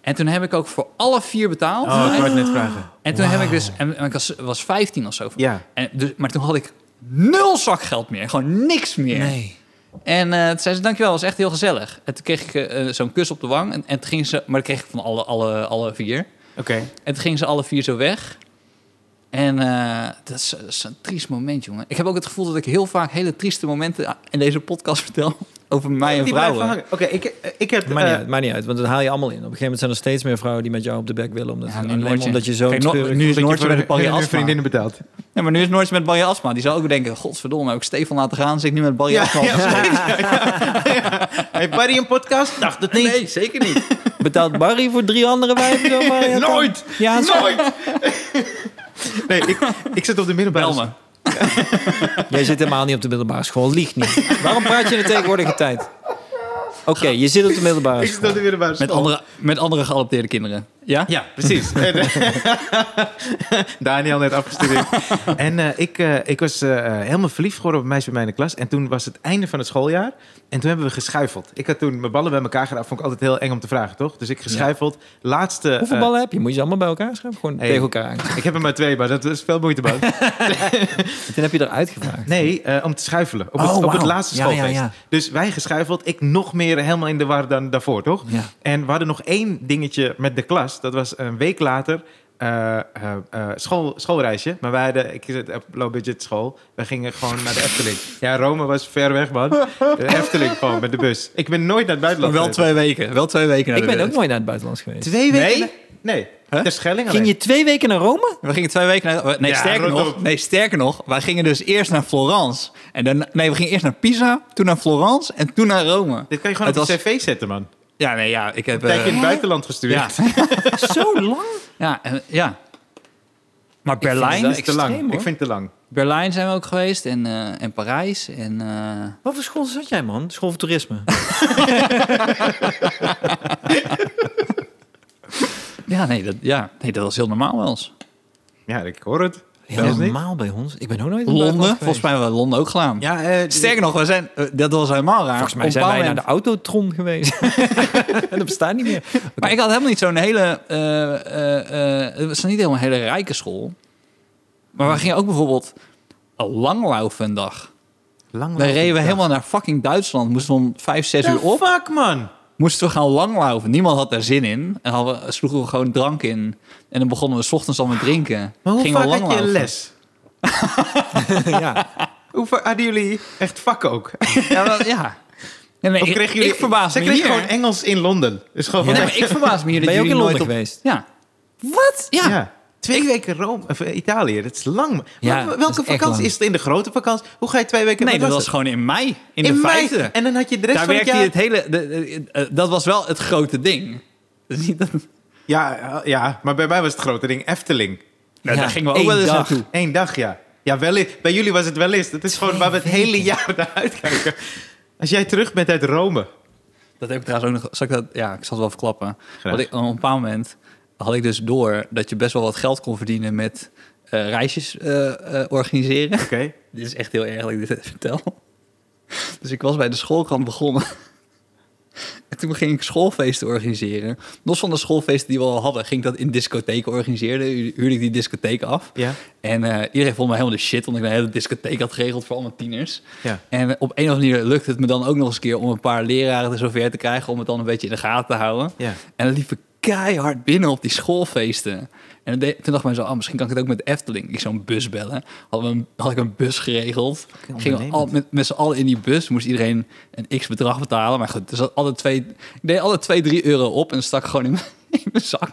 En toen heb ik ook voor alle vier betaald. Oh, ik wou het net vragen. en toen heb ik dus, en, en ik was, was 15 of zo. Ja. En dus, maar toen had ik nul zakgeld meer. Gewoon niks meer. Nee. En eh toen zei ze, dankjewel, was echt heel gezellig. En toen kreeg ik eh, zo'n kus op de wang. En, en toen ging ze, maar dat kreeg ik van alle, alle, alle vier. Oké. En toen gingen ze alle vier zo weg. En eh, dat is, dat is een triest moment, jongen. Ik heb ook het gevoel dat ik heel vaak hele trieste momenten in deze podcast *laughs* vertel over mij en vrouwen. Oké, ik, ik heb... Maakt niet, eh, uit, maakt niet uit, want dat haal je allemaal in. Op een gegeven moment zijn er steeds meer vrouwen die met jou op de bek willen. Omdat, Ja, nu alleen Noortje. maar omdat je zo Kijk, no- nu is Noortje met een barrière *laughs* vriendinnen betaald. Ja, maar nu is Noortje met Barry Asma. Die zou ook denken, godverdomme, heb ik Stefan laten gaan. Zit ik nu met Barry Asma? Heeft Barry een podcast? Dacht het niet. Nee, zeker niet. Betaalt Barry voor drie andere wijven? maar ja, *laughs* Nooit! Ja. Nooit! Nee, ik, ik zit op de middelbare me. *laughs* Jij zit helemaal niet op de middelbare school. Liegt niet. Waarom praat je in de tegenwoordige tijd? Oké, je zit op de middelbare Ik zit op school. de middelbare Met school. andere, met andere geadopteerde kinderen. Ja? Ja, precies. *laughs* Eh, *laughs* Daniel net afgestudeerd. *laughs* en eh, ik, eh, ik was helemaal verliefd geworden op een meisje bij mij in de klas. En toen was het einde van het schooljaar. En toen hebben we geschuifeld. Ik had toen mijn ballen bij elkaar gedaan. Vond ik altijd heel eng om te vragen, toch? Dus ik geschuifeld. Laatste... Hoeveel ballen heb je? Moet je ze allemaal bij elkaar schrijven? Gewoon Hey. tegen elkaar aan. ik heb er maar twee, maar dat is veel moeite man. Toen heb je eruit gevraagd. Nee, om te schuifelen. Op, het, Oh, op het laatste ja, schoolfeest. ja. Dus wij geschuifeld. Ik nog meer helemaal in de war dan daarvoor, toch? Ja. En we hadden nog één dingetje met de klas. Dat was een week later eh, eh, eh, school, schoolreisje. Maar wij hadden, ik zit op low budget school. We gingen gewoon naar de Efteling. Ja, Rome was ver weg, man. De Efteling gewoon met de bus. Ik ben nooit naar het buitenland wel geweest. twee weken. Wel twee weken naar Ik de ben ook nooit naar het buitenland geweest. Twee weken? Nee? Nee, Huh? ter Schelling Ging je twee weken naar Rome? We gingen twee weken naar... Nee, Ja, sterker nog, op. nee, sterker nog. Wij gingen dus eerst naar Florence. En dan, nee, we gingen eerst naar Pisa, toen naar Florence en toen naar Rome. Dit kan je gewoon Het op de was- cv zetten, man. Ja, nee, ja, ik heb... Een tijdje in eh, het buitenland ja, gestudeerd. *laughs* Zo lang? ja, en- ja. Maar Berlijn, is te lang. hoor. Ik vind het te lang. Berlijn zijn we ook geweest en, eh, en Parijs. En, eh, Wat voor school zat jij, man? School voor toerisme. *laughs* *laughs* ja, nee, dat, ja, nee, dat was heel normaal wel eens. Ja, ik hoor het. Normaal bij ons. Ik ben ook nooit in Londen, volgens mij hebben we Londen ook gedaan. Ja, eh, Sterker nog, we zijn, eh, dat was helemaal raar. Volgens mij Op zijn wij naar de Autotron geweest. en *laughs* dat bestaat niet meer. Maar ik had helemaal niet zo'n hele... eh, eh, eh, het was niet helemaal een hele rijke school. Maar we gingen ook bijvoorbeeld een langlaufen een dag. Lang We reden we helemaal naar fucking Duitsland. Moesten we om vijf, zes uur op. fuck, man? Moesten we gaan langlaufen. Niemand had daar zin in. En hadden, we- sloegen we gewoon drank in. En dan begonnen we 's ochtends al met drinken. Maar hoe Gingen we vaak had je langlaufen. les? *laughs* ja. Hoe hadden jullie echt vak ook? *laughs* Ja, wel, ja. Nee, nee, Of ik, kregen jullie... ik verbaas Ze me kregen hier. gewoon Engels in Londen. Dus gewoon van... Nee, maar ik verbaas me hier dat Ben je ook in jullie Londen nooit op... geweest? Ja. Wat? Ja. ja. Twee weken Rome, of, eh, Italië, dat is lang. Maar Ja, welke is vakantie lang. is het in de grote vakantie? Hoe ga je twee weken... Nee, wat dat was het? gewoon in mei. In, de mei. vijfde. En dan had je de rest Daar van het werkte jaar... je het hele... De, de- eh, dat was wel het grote ding. Niet dat, nou, Ja, eh, ja, maar bij mij was het grote ding Efteling. daar Ja, gingen we ook één wel eens dag. naartoe. Eén dag, ja. Ja, wel eens. Bij jullie was het wel eens. Dat is gewoon waar we het hele jaar naar uitkijken. Als jij terug bent uit Rome... Dat heb ik trouwens ook nog... Zal ik dat, ja, ik zal het wel verklappen. Want ik, op een bepaald moment had ik dus door... dat je best wel wat geld kon verdienen met eh, reisjes eh, eh, organiseren. Oké. *laughs* Dit is echt heel erg dat ik dit *laughs* vertel. Dus ik was bij de schoolkrant begonnen. *laughs* En toen ging ik schoolfeesten organiseren. Los van de schoolfeesten die we al hadden, ging ik dat in discotheken organiseren. Hu- Huurde ik die discotheek af. Ja. En iedereen vond me helemaal de shit, want ik een hele discotheek had geregeld voor allemaal tieners. Ja. En op een of andere manier lukte het me dan ook nog eens een keer om een paar leraren er zover te krijgen om het dan een beetje in de gaten te houden. Ja. En dan liep ik keihard binnen op die schoolfeesten. En toen dacht ik zo, ah, misschien kan ik het ook met Efteling. Ik zou een bus bellen. Had, een, had ik een bus geregeld. Ondernemend. al, met, met z'n allen in die bus. Moest iedereen een x bedrag betalen. Maar goed, dus alle twee, ik deed alle twee, drie euro op en stak gewoon in, mijn- in mijn zak.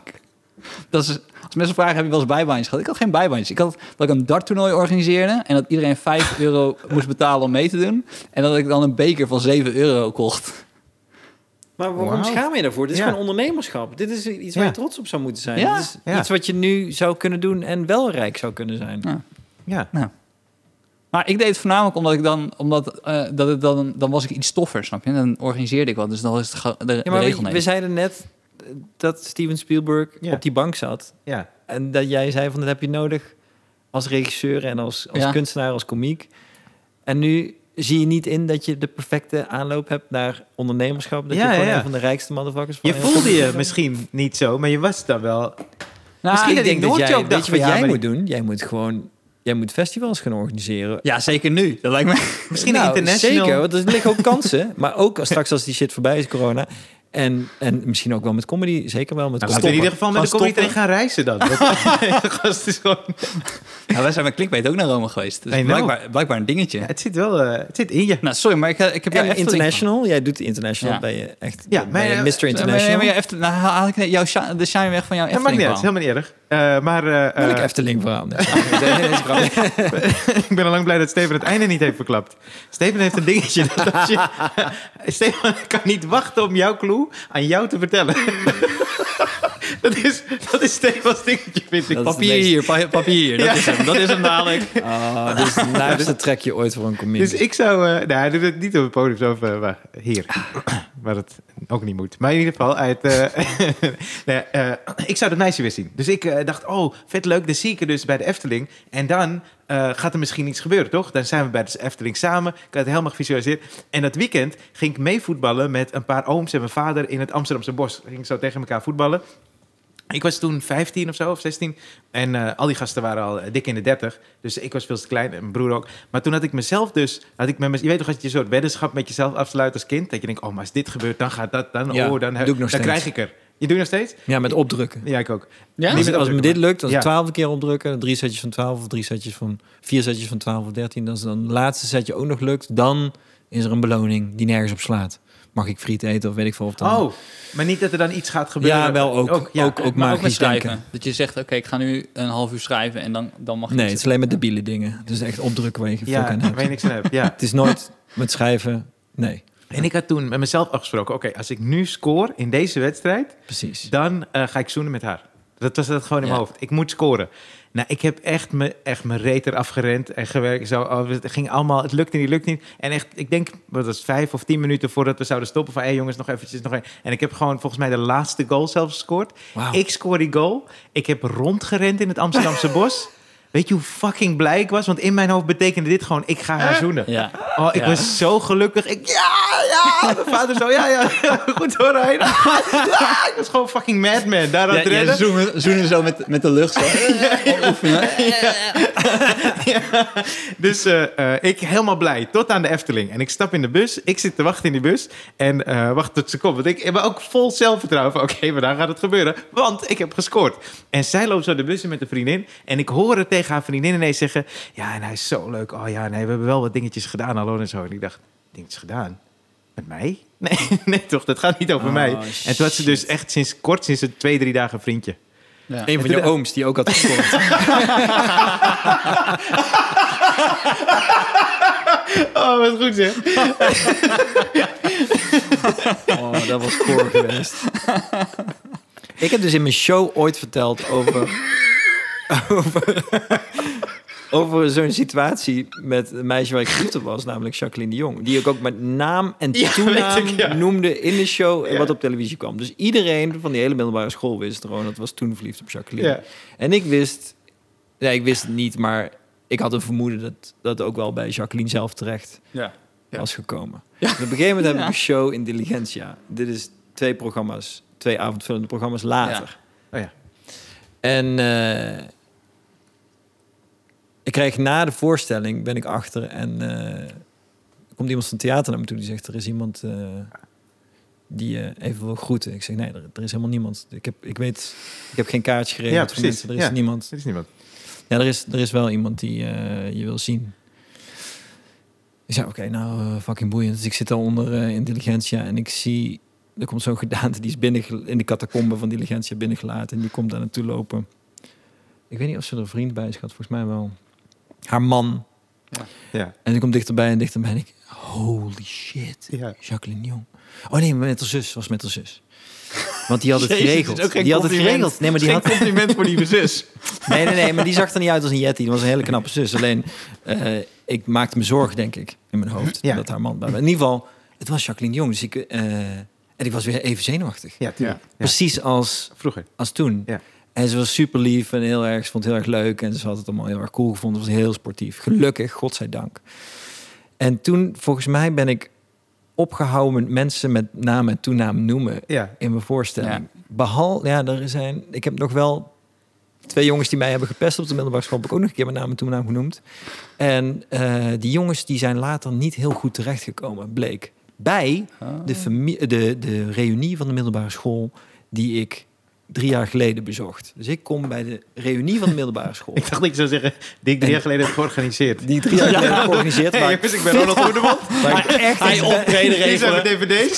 Dat is, als mensen vragen, heb je wel eens bijbaantjes gehad? Ik had geen bijbaantjes. Ik had dat ik een darttoernooi organiseerde en dat iedereen 5 euro moest betalen om mee te doen. En dat ik dan een beker van 7 euro kocht. Maar waarom schaam je daarvoor? Dit is Ja. gewoon ondernemerschap. Dit is iets waar Ja. je trots op zou moeten zijn. Ja. Dit is Ja. iets wat je nu zou kunnen doen en wel rijk zou kunnen zijn. Ja. Ja. Maar ik deed het voornamelijk omdat ik dan, omdat eh, dat het dan, dan was ik iets stoffer, snap je? Dan organiseerde ik wat, dus dan was het de, Ja, de maar regel we, zeiden net eh, dat Steven Spielberg Ja. op die bank zat. Ja. En dat jij zei van dat heb je nodig als regisseur en als, als Ja. kunstenaar, als komiek. En nu zie je niet in dat je de perfecte aanloop hebt naar ondernemerschap. Dat Ja, je gewoon ja, een van de rijkste motherfuckers van Je voelde je misschien niet zo, maar je was dan wel. Nou, Misschien Ik denk dat jij, ook weet je wat ja, jij moet doen? Jij moet gewoon, jij moet festivals gaan organiseren. Ja, zeker nu. Dat lijkt me... *laughs* Misschien Nou, international. Zeker, want er liggen ook kansen. maar ook straks als die shit voorbij is, corona. En, en misschien ook wel met comedy. Zeker wel met Nou, comedy. laten we in ieder geval met de comedy stoppen. gaan reizen dan. Dat- *laughs* *laughs* gast is gewoon... Ja, wij zijn met Clickbait ook naar Rome geweest. Dus blijkbaar, blijkbaar een dingetje. Ja, het zit wel eh, het zit in je. Nou, sorry, maar ik, ik heb jou Efteling- international. Jij doet international. Ja. Ben je echt Ja, maar, ben je eh, Mr. Maar- maar- International. maar ja, Efteling- nou, haal ik jouw de shine weg van jouw Dat maakt niet uit, Efteling helemaal niet erg. Eh, maar eh, Welk eh, Efteling verhaal? Nee, ik ben al lang blij dat Steven het einde niet heeft verklapt. Steven heeft een dingetje. Dat je, *laughs* Steven kan niet wachten om jouw clue aan jou te vertellen. *laughs* dat, is, dat is Stevens dingetje, vind ik. Dat Papier hier, pa- papier. Dat Ja. is hem. Dat is hem dadelijk. Oh, *laughs* dit is het naarste trekje ooit voor een comedian. Dus ik zou... eh nou, het niet op het podium, zo of, eh, hier. *clears throat* Waar het ook niet moet. Maar in ieder geval, uit, eh, *laughs* nee, ik zou dat meisje weer zien. Dus ik dacht, oh, vet leuk. Dan zie ik er dus bij de Efteling. En dan eh, gaat er misschien iets gebeuren, toch? Dan zijn we bij de Efteling samen. Ik had het helemaal gevisualiseerd. En dat weekend ging ik mee voetballen met een paar ooms en mijn vader in het Amsterdamse bos. We gingen zo tegen elkaar voetballen. Ik was toen 15 of zo, of 16. En eh, al die gasten waren al eh, dik in de 30. Dus ik was veel te klein en mijn broer ook. Maar toen had ik mezelf dus... Had ik met mez- je weet toch, als je een soort weddenschap met jezelf afsluit als kind. Dat je denkt, oh, maar als dit gebeurt, dan gaat dat. Dan, Ja, oh, dan, dan krijg ik er. Je doet nog steeds? Ja, met opdrukken. Ja, ik ook. Ja? Als, met als me dit lukt, als Ja. ik twaalf keer opdrukken, drie setjes van 12 of drie setjes van vier setjes van 12 of 13, als dan het laatste setje ook nog lukt, dan is er een beloning die nergens op slaat. Mag ik friet eten of weet ik veel of dan. Oh, maar niet dat er dan iets gaat gebeuren. ja, wel ook. Ook, ja. ook, Maar ook met magisch schrijven. denken. Dat je zegt, oké, ik ga nu een half uur schrijven en dan, dan mag je Nee, het is alleen met debiele dingen. Is echt opdrukken waar je geen fuck Ja, aan waar hebt. je niks aan hebt. Ja. *laughs* Het is nooit met schrijven. Nee, En ik had toen met mezelf afgesproken... Oké, als ik nu score in deze wedstrijd... precies. dan eh, ga ik zoenen met haar. Dat was dat gewoon in Ja. mijn hoofd. Ik moet scoren. Nou, ik heb echt me, echt mijn reet eraf gerend en gewerkt. Zo, oh, het ging allemaal, het lukte niet, lukt niet. En echt, ik denk, wat was vijf of tien minuten voordat we zouden stoppen... van, hé jongens, nog eventjes, nog een. En ik heb gewoon volgens mij de laatste goal zelfs gescoord. Wauw. Ik scoor die goal. Ik heb rondgerend in het Amsterdamse *laughs* bos. Weet je hoe fucking blij ik was? Want in mijn hoofd betekende dit gewoon, ik ga haar zoenen. Ja. Oh, ik Ja. was zo gelukkig. Ik, ja, ja. Mijn vader zo, ja, ja. Goed hoor, Rijn. *laughs* Ik was gewoon fucking madman. Daar aan Ja, het ja, rennen. zoenen, zoenen zo met, met de lucht. Zo. Oefenen. *laughs* Ja. Dus eh, eh, ik helemaal blij. Tot aan de Efteling. En ik stap in de bus. Ik zit te wachten in die bus. En eh, wacht tot ze komt. Want ik heb ook vol zelfvertrouwen van... Oké, maar daar gaat het gebeuren. Want ik heb gescoord. En zij loopt zo de bus in met een vriendin. En ik hoor het tegen haar vriendin ineens zeggen... Ja, en hij is zo leuk. Oh ja, nee, we hebben wel wat dingetjes gedaan. Hallo en zo. En ik dacht, dingetjes gedaan? Met mij? *laughs* Nee, nee toch, dat gaat niet over Oh, mij. En toen had ze dus echt sinds kort, sinds een twee, drie dagen een vriendje. Ja. Een van je ooms die ook had gescoord. *laughs* Oh, wat goed zeg. *laughs* Oh, dat was koor geweest. Ik heb dus in mijn show ooit verteld over... over, over zo'n situatie met een meisje waar ik verliefd op was, namelijk Jacqueline de Jong. Die ik ook met naam en Ja, toenaam ik, ja. noemde in de show en Ja. wat op televisie kwam. Dus iedereen van die hele middelbare school wist gewoon, dat was toen verliefd op Jacqueline. Ja. En ik wist, ja, ik wist het niet, maar ik had een vermoeden dat dat ook wel bij Jacqueline zelf terecht Ja. Ja. was gekomen. En op een gegeven moment heb ik Ja. een show in Diligentia. Dit is twee programma's, twee avondvullende programma's later. Oh ja. En eh, ik krijg na de voorstelling, ben ik achter en eh, komt iemand van het theater naar me toe die zegt, er is iemand eh, die eh, even wil groeten. Ik zeg, nee, er, er is helemaal niemand. Ik heb, ik weet, ik heb geen kaartje geregeld Ja, precies. mensen. Er is Ja. niemand. Er is niemand. Ja, er is, er is wel iemand die je wil zien. Ik zei, oké, nou, fucking boeiend. Dus ik zit al onder in Diligentia en ik zie... Er komt zo'n gedaante, die is binnen in de catacombe van Diligentia binnengelaten. En die komt daar naartoe lopen. Ik weet niet of ze er een vriend bij is gehad, volgens mij wel. Haar man. Ja. En die komt dichterbij en dichterbij. En ik, holy shit, Ja. Jacqueline Jong. Oh nee, met haar zus, was met haar zus. Want die had het *laughs* Jezus, geregeld. Die had het compliment. geregeld. Nee, maar die Geen had compliment voor die zus. *laughs* Nee, nee, nee, maar die zag er niet uit als een Yeti. Die was een hele knappe zus. Alleen, eh, ik maakte me zorgen, denk ik, in mijn hoofd. Ja. Dat haar man bij me... In ieder geval, het was Jacqueline Jong. Dus ik, eh, en ik was weer even zenuwachtig. Ja. Ja. Precies als, Vroeger. als toen. Ja. En ze was super lief en heel erg, ze vond het heel erg leuk. En ze had het allemaal heel erg cool gevonden. Was heel sportief. Gelukkig, godzijdank. En toen, volgens mij, ben ik opgehouden met mensen met naam en toenaam noemen Ja. in mijn voorstelling. Behalve, ja, er zijn, ik heb nog wel twee jongens die mij hebben gepest op de middelbare school, heb ik ook nog een keer mijn naam en toenaam genoemd. En eh, die jongens die zijn later niet heel goed terechtgekomen, bleek. Bij de, familie, de, de reunie van de middelbare school die ik drie jaar geleden bezocht. Dus ik kom bij de reunie van de middelbare *laughs* school. Ik dacht dat ik zou zeggen, die ik drie jaar geleden heb georganiseerd. Die drie jaar geleden heb *laughs* georganiseerd. Hey jongens, ik ben Ronald Goedemond. waar ik echt Hij optreden *laughs* regelen. dvd's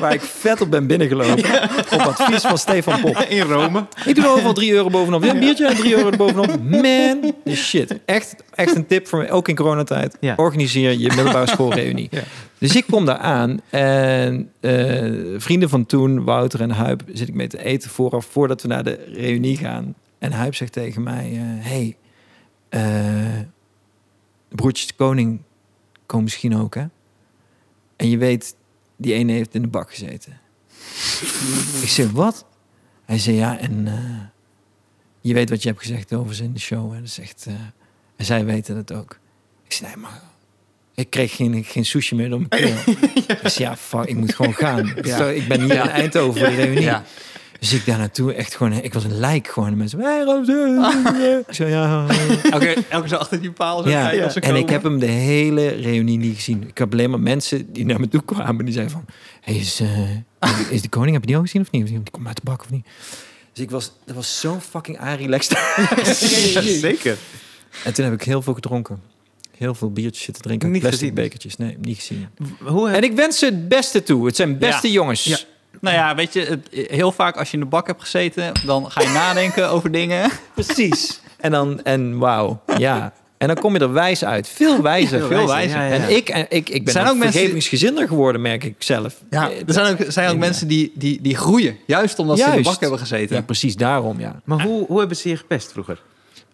waar ik vet op ben binnengelopen. Op advies van Stefan Pop. in Rome. Ik doe er overal 3 euro bovenop. Ja, een biertje en 3 euro bovenop. Man, shit. Echt, echt een tip voor me, ook in coronatijd. Ja. Organiseer je middelbare schoolreunie. Dus ik kom daar aan en eh, vrienden van toen, Wouter en Huip, zit ik mee te eten vooraf, voordat we naar de reunie gaan. En Huip zegt tegen mij, eh, hey, eh, de koning komen misschien ook, hè? En je weet, die ene heeft in de bak gezeten. ik zeg, wat? Hij zei, ja, en je weet wat je hebt gezegd over ze in de show. Hè? Dat is echt, en zij weten het ook. Ik zei, nee, maar ik kreeg geen, geen sushi meer door *laughs* mijn keel. Ik zei, ja, fuck, ik moet gewoon gaan. *laughs* Ik ben hier in Eindhoven voor de reunie. Ja. Dus ik daar naartoe echt gewoon, ik was een lijk gewoon. De mensen, hey, *laughs* Ik zei, ja, Elke, elke zo achter die paal. Zo ja, kijken als ze en ik heb hem de hele reunie niet gezien. Ik heb alleen maar mensen die naar me toe kwamen. Die zeiden van, hey, is, eh, is de koning, heb je die ook gezien of niet? Die komt uit de bak of niet? Dus ik was, dat was zo fucking relaxed. Ja, zeker. en toen heb ik heel veel gedronken. Heel veel biertjes zitten drinken. Niet plastic gezien. bekertjes. Nee, niet gezien. Hoe heb En ik wens ze het beste toe. Het zijn beste Ja. jongens. Ja. Nou ja, weet je, het, heel vaak als je in de bak hebt gezeten, dan ga je *laughs* nadenken over dingen. Precies. En dan, en wauw, ja. En dan kom je er wijs uit. Veel wijzer. Veel Veel wijzer, wijzer. ja, ja. En ik, en ik, ik ben Zijn ook vergevingsgezinder geworden, merk ik zelf. Ja, Eh, er zijn ook, zijn ook Ja. mensen die, die, die groeien, juist omdat ze in de bak hebben gezeten. Ja, precies daarom, ja. Maar hoe, hoe hebben ze je gepest vroeger?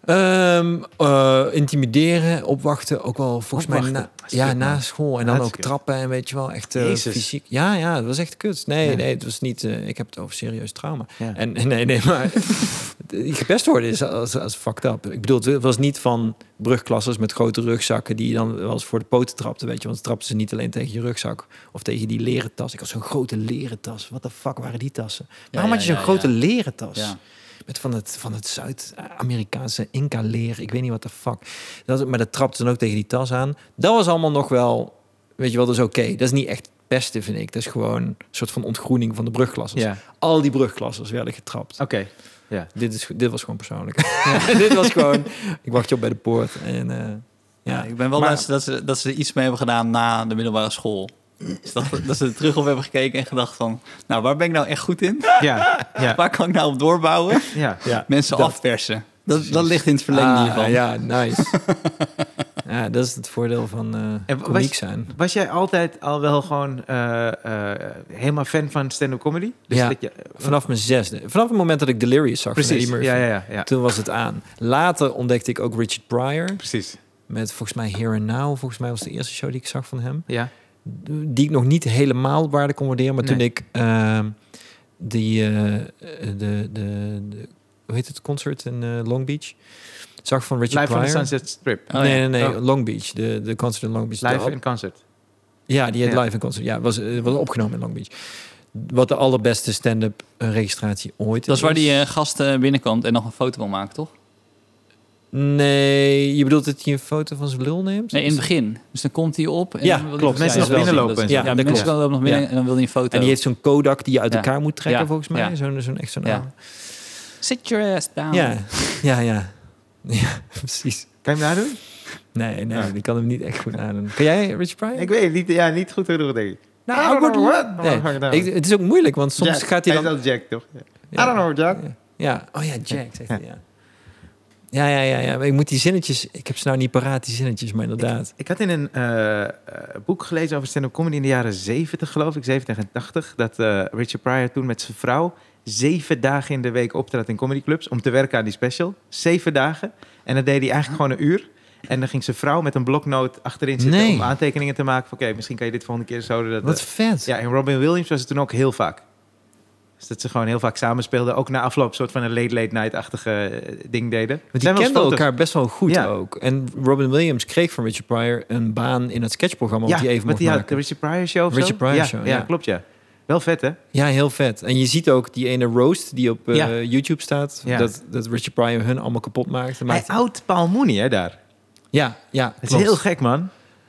Ehm, eh, intimideren, opwachten, ook wel volgens mij na, Dat ja, na school. En dan Dat ook trappen en weet je wel, echt Jezus. fysiek. Ja, ja, het was echt kut. Nee, Ja. nee, het was niet, eh, ik heb het over serieus trauma. Ja. En *laughs* nee, nee, maar gepest worden is als, als fucked up. Ik bedoel, het was niet van brugklassers met grote rugzakken die je dan wel eens voor de poten trapten, weet je. Want ze trapten ze niet alleen tegen je rugzak of tegen die leren tas. Ik had zo'n grote leren tas. Wat de fuck waren die tassen? Waarom ja, had je zo'n grote leren tas? Met van het, van het Zuid-Amerikaanse Inca-leer. Ik weet niet wat de fuck. Dat, maar dat trapte dan ook tegen die tas aan. Dat was allemaal nog wel... Weet je wel, dat is oké. Dat is niet echt pesten, vind ik. Dat is gewoon een soort van ontgroening van de brugklassers. Ja, Al die brugklassers werden getrapt. oké. Ja. Dit, is, dit was gewoon persoonlijk. *laughs* dit was gewoon... Ik wacht je op bij de poort. En, eh, Ja, ja. ik ben wel Maar- blij dat ze, dat ze er iets mee hebben gedaan na de middelbare school. Dus dat, dat ze er terug op hebben gekeken en gedacht van... Nou, waar ben ik nou echt goed in? Ja, ja, Waar kan ik nou op doorbouwen? ja. ja. Mensen Dat- afpersen. Dat, dat ligt in het verlengde Ah, hiervan. Ja, nice. *laughs* ja, dat is het voordeel van eh En was- komiek zijn. Was jij altijd al wel gewoon eh, eh, helemaal fan van stand-up comedy? Dus Ja. dat je, Vanaf mijn zesde. Vanaf het moment dat ik Delirious zag van precies. Eddie Murphy. Ja, ja, ja, ja. Toen was het aan. Later ontdekte ik ook Richard Pryor. Precies. Met volgens mij Here and Now. Volgens mij was de eerste show die ik zag van hem. Ja. Die ik nog niet helemaal waarde kon waarderen. Maar toen ik ehm, die, eh, de, de, de, hoe heet het, concert in eh, Long Beach zag van Richard Live on the Pryor. Sunset Strip. Oh, nee, ja. nee, nee, Oh. Long Beach. De, de concert in Long Beach. Live in concert. ja, die heet Ja. live in concert. Ja, was, eh, was opgenomen in Long Beach. Wat de allerbeste stand-up registratie ooit Dat is waar die gast eh, binnenkomt en nog een foto wil maken, toch? Nee, je bedoelt dat hij een foto van zijn lul neemt? Nee, in het begin. Dus dan komt hij op. En Ja, dan wil hij- klopt. Mensen ja, nog wel binnenlopen. Ja, Ja, dat mensen klopt. komen nog binnen Ja. en dan wil hij een foto. En die heeft zo'n Kodak die je uit Ja. elkaar moet trekken, Ja. volgens mij. Ja. Zo'n zo'n echt zo'n Ja. Sit your ass down. Ja, ja, ja. *laughs* Ja, precies. Kan je hem nadoen? Nee, nee, Ja. ik kan hem niet echt goed nadoen. Kan jij Rich Pryor? Ik weet het niet. Ja, niet goed genoeg, denk ik. nou, I don't know what. Nee, ik ik, het is ook moeilijk, want soms Jack. gaat hij dan... Hij is wel Jack, toch? I don't know, Jack. Ja. Ja, oh ja, Jack, zegt hij, ja. Ja, ja, ja, ja. Ik moet die zinnetjes... Ik heb ze nou niet paraat, die zinnetjes, maar inderdaad. Ik had in een eh, eh, boek gelezen over stand-up comedy in de jaren 70, geloof ik, 70 en 80, dat eh, Richard Pryor toen met zijn vrouw zeven dagen in de week optrad in comedyclubs om te werken aan die special. Zeven dagen. En dan deed hij eigenlijk gewoon een uur. En dan ging zijn vrouw met een bloknoot achterin zitten Nee. om aantekeningen te maken. Oké, misschien kan je dit volgende keer zo. Dat, Wat vet. ja, en Robin Williams was het toen ook heel vaak. Dus dat ze gewoon heel vaak samenspeelden. Ook na afloop een soort van een late late night-achtige eh, ding deden. Want die kenden elkaar best wel goed Ja. ook. En Robin Williams kreeg van Richard Pryor een baan in het sketchprogramma... Ja, wat hij even mocht die had, maken. de Richard Pryor Show of Richard zo? Pryor ja, Show, ja. ja. klopt ja. Wel vet hè? Ja, heel vet. En je ziet ook die ene roast die op eh, Ja. YouTube staat... Ja. Dat, dat Richard Pryor hun allemaal kapot maakt. Hij oud Paul Mooney hè daar. ja, ja, Dat is klopt. heel gek man.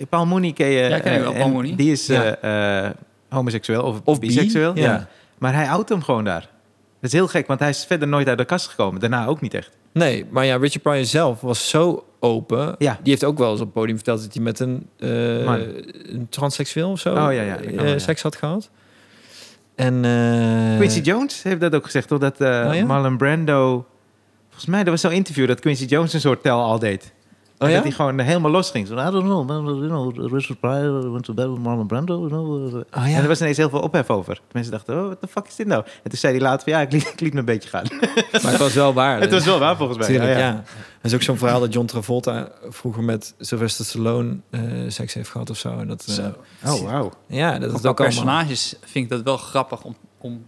Paul Mooney ken je. Ja, ken ik eh, wel, en Paul Mooney. Die is Ja. eh, eh, homoseksueel of, Of bi, biseksueel. ja. Maar hij oud hem gewoon daar. Dat is heel gek, want hij is verder nooit uit de kast gekomen. Daarna ook niet echt. Nee, maar ja, Richard Pryor zelf was zo open. Ja. Die heeft ook wel eens op het podium verteld dat hij met een, Man. een transseksueel of zo Oh, ja, ja, dat eh, wel, seks had gehad. En eh, Quincy Jones heeft dat ook gezegd, toch? Dat Oh? Marlon Brando... Volgens mij, er was zo'n interview dat Quincy Jones een soort tel al deed. Oh En ja? Dat hij gewoon helemaal los ging. Zo, I don't know, man, you know, Richard Pryor went to bed with Marlon Brando. You know, uh, Oh ja. En er was ineens heel veel ophef over. Mensen dachten, oh, what the fuck is dit nou? En toen zei hij later van, ja, ik liet, ik liet me een beetje gaan. *laughs* Maar het was wel waar. *laughs* het was wel waar volgens mij. Tuurlijk, ja, ja, ja. Er is ook zo'n verhaal dat John Travolta vroeger met Sylvester Stallone eh, seks heeft gehad of zo. En dat, eh, Zo. Oh, wauw. Ja, dat is ook allemaal... personages vind ik dat wel grappig om, om,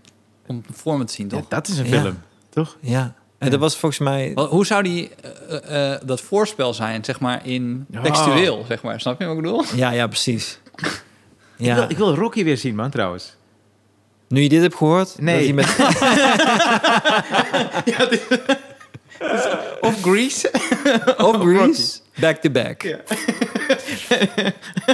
om voor me te zien, Ja, toch? dat is een Ja. film, toch? Ja. En Ja. dat was volgens mij... Hoe zou die, eh, eh, dat voorspel zijn, zeg maar, in Oh. textueel, zeg maar. Snap je wat ik bedoel? Ja, ja, precies. *laughs* Ik, wil, Ja. ik wil Rocky weer zien, man, trouwens. Nu je dit hebt gehoord... Nee. dat hij met... *laughs* *laughs* Of Grease. *laughs* Of Grease, back to back. Ja. *laughs*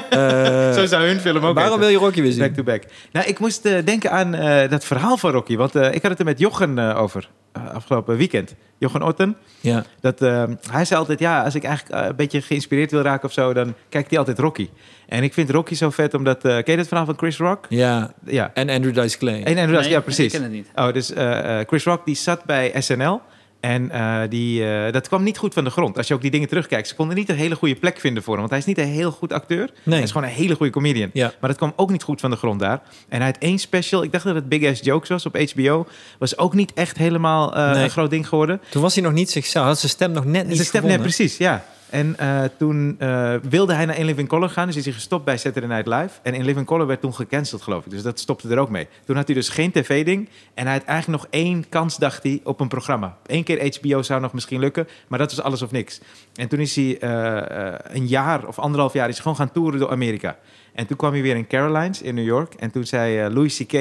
Eh, Zo zou hun film ook waarom heten. wil je Rocky weer zien? Back to back. Nou, ik moest eh, denken aan eh, dat verhaal van Rocky. Want eh, ik had het er met Jochen eh, over. eh, afgelopen weekend. Jochen Otten. Ja. Dat, eh, hij zei altijd, ja, als ik eigenlijk eh, een beetje geïnspireerd wil raken of zo... dan kijkt hij altijd Rocky. En ik vind Rocky zo vet omdat... eh ken je dat verhaal van Chris Rock? ja, Ja. en Andrew Dice Clay. En, Nee, ja, precies. Ik ken het niet. Oh, dus eh, eh, Chris Rock die zat bij SNL. En eh, die, eh, dat kwam niet goed van de grond. Als je ook die dingen terugkijkt. Ze konden niet een hele goede plek vinden voor hem. Want hij is niet een heel goed acteur. Nee. Hij is gewoon een hele goede comedian. Ja. Maar dat kwam ook niet goed van de grond daar. En hij had één special. Ik dacht dat het Big Ass Jokes was op HBO. Was ook niet echt helemaal eh, Nee. een groot ding geworden. Toen was hij nog niet zichzelf. Had zijn stem nog net niet Zijn stem, gevonden. precies, ja. En eh, toen eh, wilde hij naar In Living Color gaan. Dus is hij gestopt bij Saturday Night Live. En In Living Color werd toen gecanceld, geloof ik. Dus dat stopte er ook mee. Toen had hij dus geen tv-ding. En hij had eigenlijk nog één kans, dacht hij, op een programma. Eén keer HBO zou nog misschien lukken. Maar dat was alles of niks. En toen is hij eh, een jaar of anderhalf jaar is gewoon gaan toeren door Amerika. En toen kwam hij weer in Carolines in New York. En toen zei Louis C.K.,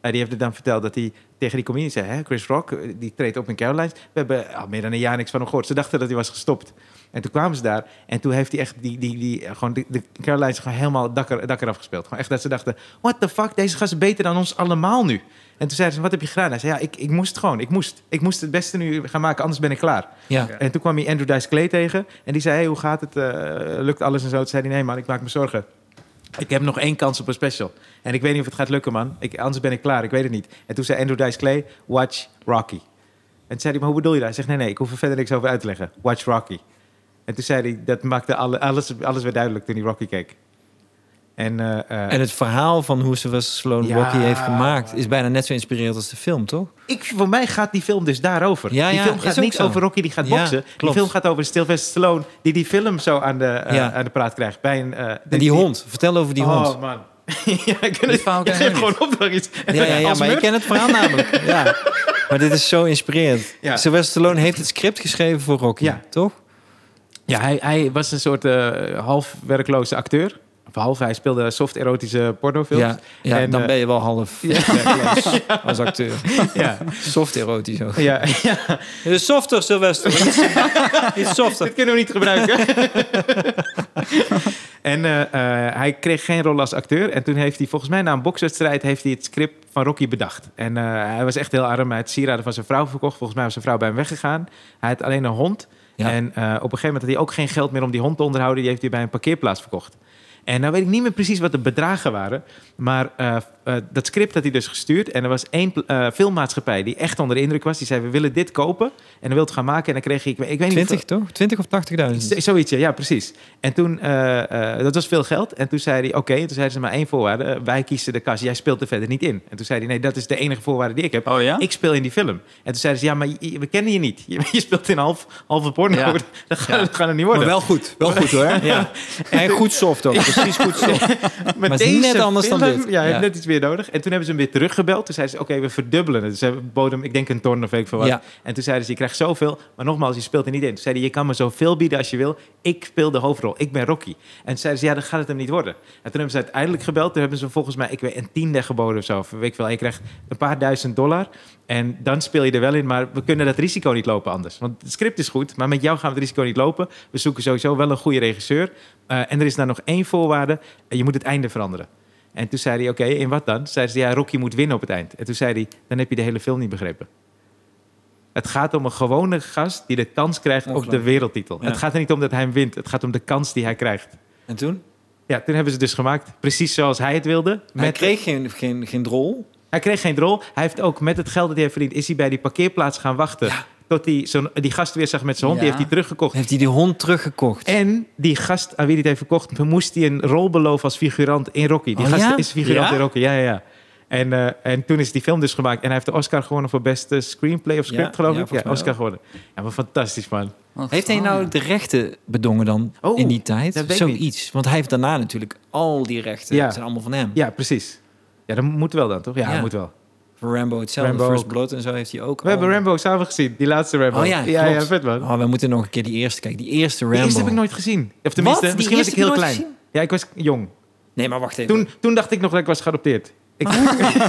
die heeft het dan verteld dat hij tegen die comedian zei... Hè, Chris Rock, die treedt op in Carolines. We hebben al meer dan een jaar niks van hem gehoord. Ze dachten dat hij was gestopt. En toen kwamen ze daar en toen heeft hij echt die, die, die, eh, gewoon de, de Carolines gewoon helemaal dak, er, dak eraf gespeeld. Gewoon echt dat ze dachten, what the fuck, deze gast is beter dan ons allemaal nu. En toen zeiden ze, wat heb je gedaan? Hij zei, ja, ik, ik moest gewoon, ik moest. Ik moest het beste nu gaan maken, anders ben ik klaar. Ja. En toen kwam hij Andrew Dice Clay tegen en die zei, hey, hoe gaat het? Eh, lukt alles en zo? Toen zei hij, nee man, ik maak me zorgen. Ik heb nog één kans op een special. En ik weet niet of het gaat lukken, man. Ik, anders ben ik klaar, ik weet het niet. En toen zei Andrew Dice Clay, watch Rocky. En toen zei hij, maar hoe bedoel je dat? Hij zegt, nee, nee, ik hoef er verder niks over uit te leggen. Watch Rocky. En toen zei hij, dat maakte alle, alles, alles weer duidelijk toen hij Rocky keek. En, eh, eh, En het verhaal van hoe Sylvester Stallone Ja. Rocky heeft gemaakt... is bijna net zo inspirerend als de film, toch? ik, voor mij gaat die film dus daarover. Ja, die ja, film gaat niet zo. over Rocky die gaat boksen. Die film gaat over Sylvester Stallone... die die film zo aan de, eh, aan de praat krijgt. Bij een, En die hond. Vertel over die hond. Oh, man. *laughs* ja, ik ken het. verhaal niet. gewoon opdracht iets. Ja, ja, *laughs* maar ik ken het verhaal namelijk. *laughs* Ja. Maar dit is zo inspirerend. Sylvester Stallone heeft het script geschreven voor Rocky, toch? Ja, hij, hij was een soort eh, half werkloze acteur. Of half, hij speelde soft erotische pornofilms. Ja, ja En, dan eh, ben je wel half werkloos *laughs* als acteur. Ja, Soft erotisch ook. ja, ja. Het is softer, Sylvester. Iets *laughs* softer. dit kunnen we niet gebruiken. *laughs* en eh, hij kreeg geen rol als acteur. En toen heeft hij volgens mij na een bokswedstrijd heeft hij het script van Rocky bedacht. En eh, hij was echt heel arm. Hij had sieraden van zijn vrouw verkocht. Volgens mij was zijn vrouw bij hem weggegaan. Hij had alleen een hond. En eh, op een gegeven moment had hij ook geen geld meer om die hond te onderhouden. Die heeft hij bij een parkeerplaats verkocht. En nou weet ik niet meer precies wat de bedragen waren. Maar eh, eh, dat script had hij dus gestuurd. En er was één eh, filmmaatschappij die echt onder de indruk was. Die zei, we willen dit kopen. En dan wil het gaan maken. En dan kreeg ik, ik weet niet... 20 toch? 20 of 80.000? Z- Zoiets, ja, ja, precies. En toen, eh, eh, dat was veel geld. En toen zei hij, oké, toen zeiden ze maar één voorwaarde. wij kiezen de kast, jij speelt er verder niet in. En toen zei hij, nee, dat is de enige voorwaarde die ik heb. Oh ja? Ik speel in die film. En toen zeiden ze, ja, maar we kennen je niet. Je, *laughs* je speelt in half, halve porno. Ja. Dat, gaat, Ja. dat gaat het niet Maar worden. wel goed. Wel goed hoor. *laughs* Ja. En goed soft ook. Precies goed soft. *laughs* Met Maar het is net anders dan dit. Ja, net iets nodig. En toen hebben ze hem weer teruggebeld. Toen zeiden ze, oké, we verdubbelen het. Dus ze boden hem, ik denk een ton of weet ik veel wat. Ja. En toen zeiden ze, je krijgt zoveel. Maar nogmaals, je speelt er niet in. Toen zeiden je kan me zoveel bieden als je wil. Ik speel de hoofdrol. Ik ben Rocky. En toen zeiden ze, ja, dan gaat het hem niet worden. En toen hebben ze uiteindelijk gebeld. Toen hebben ze volgens mij, ik weet, een tiende geboden of zo. Of weet ik veel. Je krijgt een paar duizend dollar. En dan speel je er wel in. Maar we kunnen dat risico niet lopen anders. Want het script is goed. Maar met jou gaan we het risico niet lopen. We zoeken sowieso wel een goede regisseur. Eh, en er is daar nog één voorwaarde. Je moet het einde veranderen. En toen zei hij, oké, in wat dan? Zeiden ze, ja, Rocky moet winnen op het eind. En toen zei hij, dan heb je de hele film niet begrepen. Het gaat om een gewone gast die de kans krijgt op de wereldtitel. Ja. Het gaat er niet om dat hij hem wint. Het gaat om de kans die hij krijgt. En toen? Ja, toen hebben ze het dus gemaakt. Precies zoals hij het wilde. Hij Met- kreeg geen, geen, geen rol. hij kreeg geen rol. Hij heeft ook met het geld dat hij heeft verdiend... is hij bij die parkeerplaats gaan wachten. Ja. Tot hij zo'n, die gast weer zag met zijn hond. Die heeft hij teruggekocht. Heeft hij die hond teruggekocht. En die gast aan wie hij het heeft verkocht... moest hij een rol beloven als figurant in Rocky. Die Oh, gast ja? is figurant Ja? in Rocky, ja, ja, ja. En, eh, en toen is die film dus gemaakt. En hij heeft de Oscar gewonnen voor beste screenplay of script, Ja, geloof ja, ik. Ja, Oscar gewonnen. Ja, maar fantastisch, man. Wat Heeft hij nou ja. de rechten bedongen dan Oh, in die tijd? dat weet ik Zoiets. Want hij heeft daarna natuurlijk al die rechten. Ja. Dat zijn allemaal van hem. Ja, precies. Ja, dat moet wel dan, toch? Ja, Ja. dat moet wel. Voor Rambo hetzelfde. Rambo First. Blood en zo heeft hij ook. We hebben Rambo samen gezien, die laatste Rambo. Oh ja, ja, vet man. Oh, we moeten nog een keer die eerste kijken. Die eerste Rambo. Die eerste heb ik nooit gezien. Of tenminste, Die misschien was ik heel klein. nooit Ja, ik was jong. Nee, maar wacht even. Toen, toen dacht ik nog dat ik was geadopteerd. Ik,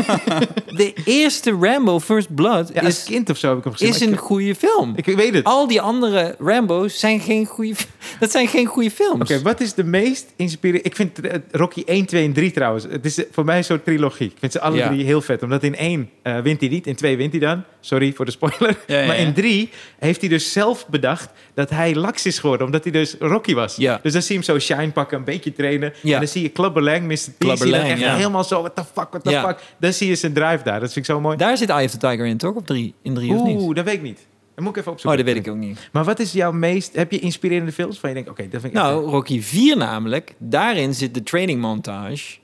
*laughs* De eerste Rambo, First Blood, ja, als is, kind of zo heb ik hem gezien. is een ik, goede film. ik weet het. Al die andere Rambo's zijn geen goede... *laughs* Dat zijn geen goede films. Oké, wat is de meest inspirerende... Ik vind eh, Rocky 1, 2 en 3 trouwens. Het is eh, voor mij zo'n trilogie. Ik vind ze alle Ja. drie heel vet. Omdat in 1 eh, wint hij niet, in 2 wint hij dan. Sorry voor de spoiler. Ja, ja, maar in 3 heeft hij dus zelf bedacht dat hij laks is geworden. Omdat hij dus Rocky was. Ja. Dus dan zie je hem zo shine pakken, een beetje trainen. Ja. En dan zie je Clubber Lang, Mr. T. zie je dan echt helemaal zo, what the fuck, what the Ja. fuck. Dan zie je zijn drive daar. Dat vind ik zo mooi. Daar zit Eye of the Tiger in, toch? Op drie, in drie of niet? Oeh, dat weet ik niet. Dat moet ik even Oh, opzoeken. dat weet ik ook niet. Maar wat is jouw meest... Heb je inspirerende films van je denkt, oké, dat vind ik echt Nou, Rocky 4 namelijk. Daarin zit de training montage.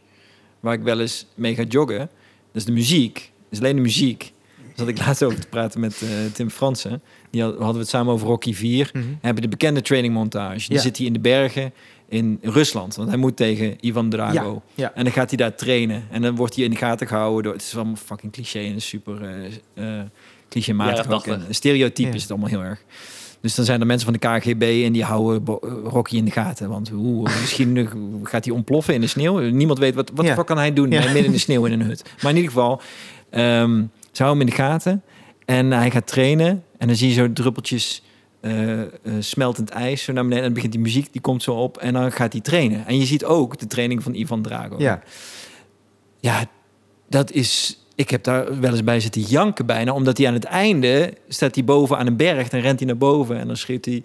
Waar ik wel eens mee ga joggen. Dat is de muziek. Dat is alleen de muziek. Zat ik laatst over te praten met eh, Tim Fransen. Die had- hadden we het samen over Rocky 4. Mhm. Hebben de bekende training montage. Die zit hij in de bergen in Rusland. Want hij moet tegen Ivan Drago. Ja, ja. En dan gaat hij daar trainen. En dan wordt hij in de gaten gehouden door... Het is allemaal fucking cliché en super eh eh clichématig Ja. En Ja. is het allemaal heel erg. Dus dan zijn er mensen van de KGB en die houden Rocky in de gaten. Want oeh, misschien gaat hij ontploffen in de sneeuw. Niemand weet wat, wat kan hij doen midden in de sneeuw in een hut. Maar in ieder geval, ehm ze houden hem in de gaten. En hij gaat trainen. En dan zie je zo druppeltjes eh, eh, smeltend ijs zo naar beneden. En dan begint die muziek, die komt zo op. En dan gaat hij trainen. En je ziet ook de training van Ivan Drago. Ja. Ja, dat is... Ik heb daar wel eens bij zitten janken bijna. Omdat hij aan het einde staat hij boven aan een berg. Dan rent hij naar boven en dan schreeuwt hij...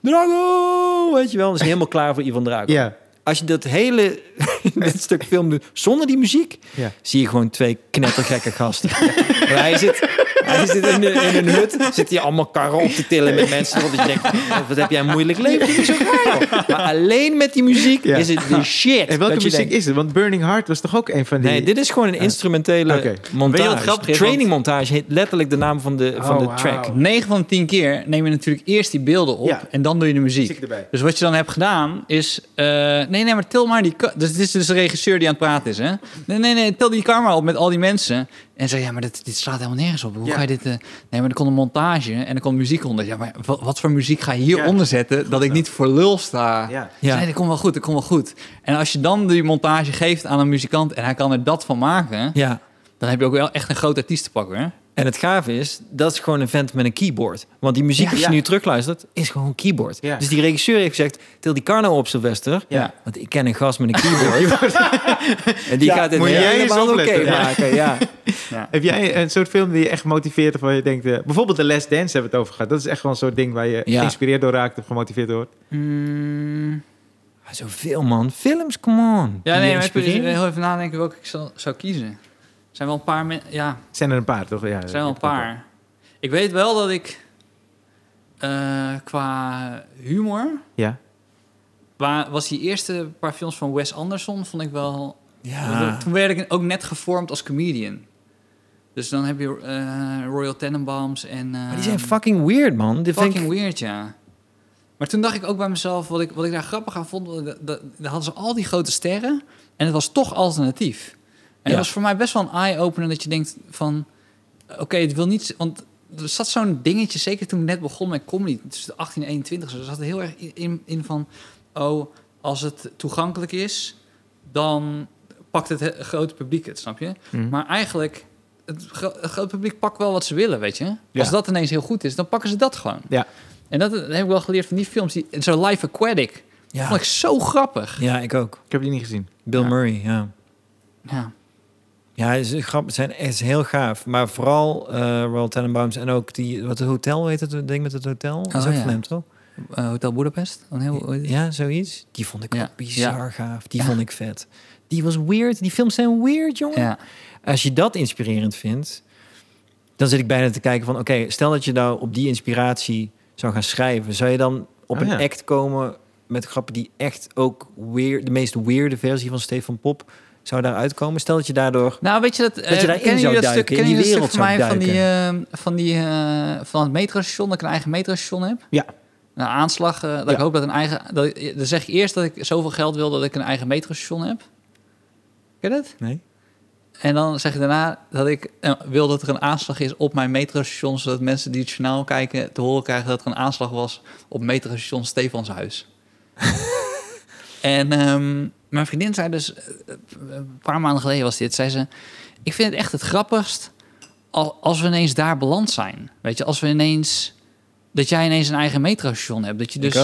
Drago! Weet je wel, dan is hij helemaal klaar voor Ivan Drago. Ja, Als je dat hele *laughs* dit stuk film doet zonder die muziek... ja. zie je gewoon twee knettergekke gasten. Maar hij zit, hij zit in, de- in een hut, zit hij allemaal karren op te tillen met mensen. Want je denkt, wat heb jij een moeilijk leven? Zo raar. Maar alleen met die muziek Ja. is het de shit. En welke muziek denkt, is het? Want Burning Heart was toch ook een van die... Nee, dit is gewoon een instrumentele montage. Weet je wat grappig is? Training montage heet letterlijk de naam van de, van Oh, de wauw. track. 9 van de 10 keer neem je natuurlijk eerst die beelden op Ja. en dan doe je de muziek. Erbij. Dus wat je dan hebt gedaan is... eh, nee, nee, maar til maar die... Dus het is dus de regisseur die aan het praten is, hè? Nee, nee, nee, til die camera op met al die mensen. En zei, ja, maar dit, dit slaat helemaal nergens op. Hoe Ja. ga je dit... eh, Nee, maar er komt een montage en er komt muziek onder. Ja, maar wat, wat voor muziek ga je hieronder Ja. zetten... dat ik niet voor lul sta? Ja. Ja. Ja. Nee, dat komt wel goed, dat komt wel goed. En als je dan die montage geeft aan een muzikant... en hij kan er dat van maken... Ja. dan heb je ook wel echt een groot artiest te pakken, hè? En het gave is, dat is gewoon een vent met een keyboard. Want die muziek, Ja, als je ja. nu terugluistert, is gewoon een keyboard. Ja. Dus die regisseur heeft gezegd, til die Carno op, Sylvester. Ja. Want ik ken een gast met een keyboard. *laughs* en die Ja, gaat het moet jij eens helemaal oké maken. Ja. Heb jij een soort film die je echt motiveert of waar je denkt... eh, bijvoorbeeld The Last Dance hebben we het over gehad. Dat is echt wel een soort ding waar je Ja. geïnspireerd door raakt of gemotiveerd door wordt. Mm, Ah, Zoveel, man. Films, come on. Ja, nee, maar ik moet heel even nadenken welke ik zal, zou kiezen. Er zijn wel een paar mensen... Ja, Zijn er een paar, toch? Ja, er zijn wel een paar. Ik weet wel dat ik eh, qua humor... Ja. Waar, was die eerste paar films van Wes Anderson, vond ik wel... Ja. Toen werd ik ook net gevormd als comedian. Dus dan heb je eh, Royal Tenenbaums en... Maar die zijn ehm, fucking weird, man. Vind Fucking ik... weird, ja. Maar toen dacht ik ook bij mezelf, wat ik, wat ik daar grappig aan vond, dat, hadden ze al die grote sterren en het was toch alternatief. En Ja. dat was voor mij best wel een eye-opener dat je denkt van, oké, het wil niet, want er zat zo'n dingetje, zeker toen ik net begon met comedy, tussen de 18 en 21, zo, er zat er heel erg in, in van, oh, als het toegankelijk is, dan pakt het he- grote publiek het, snap je? Mhm. Maar eigenlijk, het, gro- het grote publiek pakt wel wat ze willen, weet je? Als dat ineens heel goed is, dan pakken ze dat gewoon. Ja. En dat, dat heb ik wel geleerd van die films. Die, zo Life Aquatic. Ja. Vond ik zo grappig. ja, ik ook. Ik heb die niet gezien. Bill Ja. Murray, ja. Ja. Ja, het is grappig. Het zijn echt heel gaaf. Maar vooral eh Royal Tenenbaums en ook die... Wat het hotel, heet het? Het ding met het hotel? Dat is Oh, ook ja. van hem, toch? Eh, Hotel Budapest. Oh, heet het? Ja, zoiets. Die vond ik Ja. ook bizar gaaf. Die Ja. vond ik vet. Die was weird. Die films zijn weird, jongen. ja. Als je dat inspirerend vindt, dan zit ik bijna te kijken van... Oké, stel dat je nou op die inspiratie zou gaan schrijven. Zou je dan op Oh, een ja. act komen met grappen die echt ook weird... De meest weirde versie van Stefan Pop zou daaruit komen? Stel dat je daardoor... Nou, weet je dat... eh, je daarin kennen zou dat duiken, stuk, in die dat wereld stuk van mij van die, eh, van die eh, van het metrostation, dat ik een eigen metrostation heb? Ja. Nou, aanslag, eh, dat ik hoop dat een eigen... Dat, dan zeg ik eerst dat ik zoveel geld wil dat ik een eigen metrostation heb. Ken je dat? Nee? En dan zeg je daarna dat ik eh, wil dat er een aanslag is op mijn metrostation, zodat mensen die het journaal kijken te horen krijgen dat er een aanslag was op metrostation Stefanshuis. *laughs* en ehm, mijn vriendin zei dus, eh, een paar maanden geleden was dit, zei ze, ik vind het echt het grappigst al- als we ineens daar beland zijn. Weet je, als we ineens, dat jij ineens een eigen metrostation hebt. Dat je dus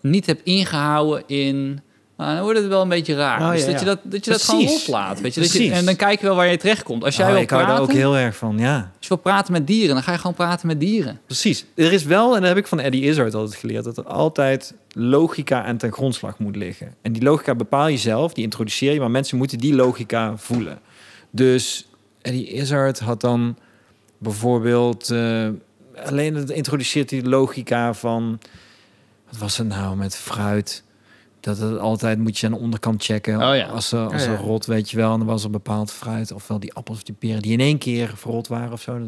niet hebt ingehouden in. Nou, dan wordt het wel een beetje raar. Oh, dus dat, je dat, dat je dat gewoon loslaat. Weet je? Dat je, en dan kijk je wel waar je terecht komt. Als jij Oh, wil ik hou daar ook heel erg van, ja. als je wil praten met dieren, dan ga je gewoon praten met dieren. Precies. Er is wel, en dat heb ik van Eddie Izzard altijd geleerd, dat er altijd logica aan ten grondslag moet liggen. En die logica bepaal je zelf, die introduceer je, maar mensen moeten die logica voelen. Dus Eddie Izzard had dan bijvoorbeeld, eh, alleen het introduceert die logica van, wat was het nou met fruit? Dat het altijd moet je aan de onderkant checken. Oh ja. Als ze, als ja. rot, weet je wel. En dan was er bepaald fruit. Ofwel die appels of die peren die in één keer verrot waren of zo.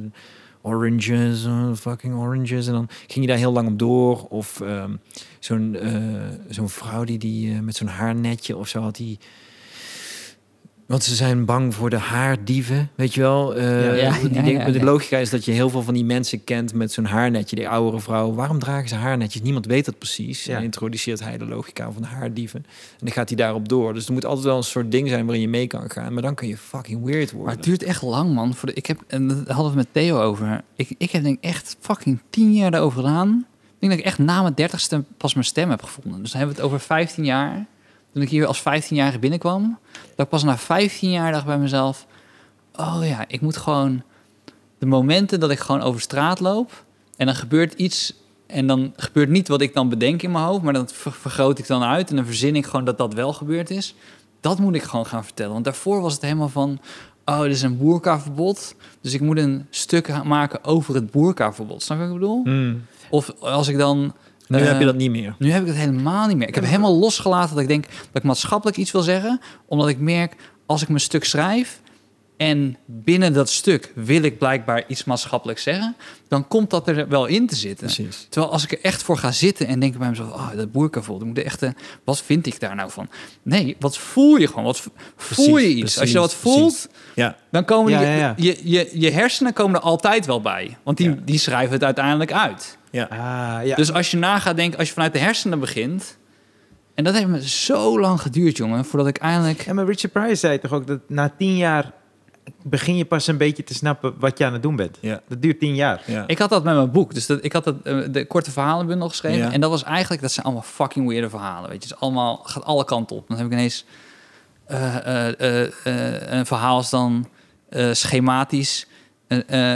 Oranges, eh, fucking oranges. En dan ging je daar heel lang op door. Of ehm, zo'n eh, zo'n vrouw die, die eh, met zo'n haarnetje of zo had die... Want ze zijn bang voor de haardieven, weet je wel? Eh, Ja, ja, die ja, dingen- ja, de logica is dat je heel veel van die mensen kent met zo'n haarnetje. Die oudere vrouw. Waarom dragen ze haarnetjes? Niemand weet dat precies. Ja. En introduceert hij de logica van de haardieven. En dan gaat hij daarop door. Dus er moet altijd wel een soort ding zijn waarin je mee kan gaan. Maar dan kun je fucking weird worden. Maar het duurt echt lang, man. Voor de, ik heb, en dat hadden we met Theo over. Ik, ik heb denk echt fucking tien jaar daarover gedaan. Ik denk dat ik echt na mijn dertigste pas mijn stem heb gevonden. Dus dan hebben we het over 15 jaar. Toen ik hier als 15-jarige binnenkwam, dat ik pas na 15 jaar dacht bij mezelf: Oh ja, ik moet gewoon de momenten dat ik gewoon over straat loop en dan gebeurt iets en dan gebeurt niet wat ik dan bedenk in mijn hoofd, maar dat ver- vergroot ik dan uit en dan verzin ik gewoon dat dat wel gebeurd is. Dat moet ik gewoon gaan vertellen. Want daarvoor was het helemaal van: Oh, dit is een boerkaverbod. Dus ik moet een stuk maken over het boerkaverbod. Snap je wat ik bedoel? Hmm. Of als ik dan. Nu eh, heb je dat niet meer. nu heb ik het helemaal niet meer. Ik heb helemaal losgelaten dat ik denk dat ik maatschappelijk iets wil zeggen. Omdat ik merk, als ik mijn stuk schrijf... en binnen dat stuk wil ik blijkbaar iets maatschappelijks zeggen... dan komt dat er wel in te zitten. Precies. Terwijl als ik er echt voor ga zitten en denk bij mezelf... oh, dat boerkavol, dan moet ik echt... eh, wat vind ik daar nou van? Nee, wat voel je gewoon? Wat voel Precies, je iets? precies, als je wat voelt, Ja. dan komen Ja, die- ja, ja. Je, je, je hersenen komen er altijd wel bij. Want die, Ja. die schrijven het uiteindelijk uit. Ja. Ah, ja. Dus als je na gaat denken, als je vanuit de hersenen begint. En dat heeft me zo lang geduurd, jongen, voordat ik eindelijk. Ja, maar Richard Pryor zei toch ook dat na tien jaar begin je pas een beetje te snappen wat je aan het doen bent. Ja. Dat duurt tien jaar. Ja. Ik had dat met mijn boek. Dus dat, ik had dat, eh, de korte verhalenbundel geschreven. Ja. En dat was eigenlijk, dat zijn allemaal fucking weirde verhalen. Weet je, het is allemaal, gaat alle kanten op. Dan heb ik ineens. eh, eh, eh, eh, een verhaal is dan eh, schematisch.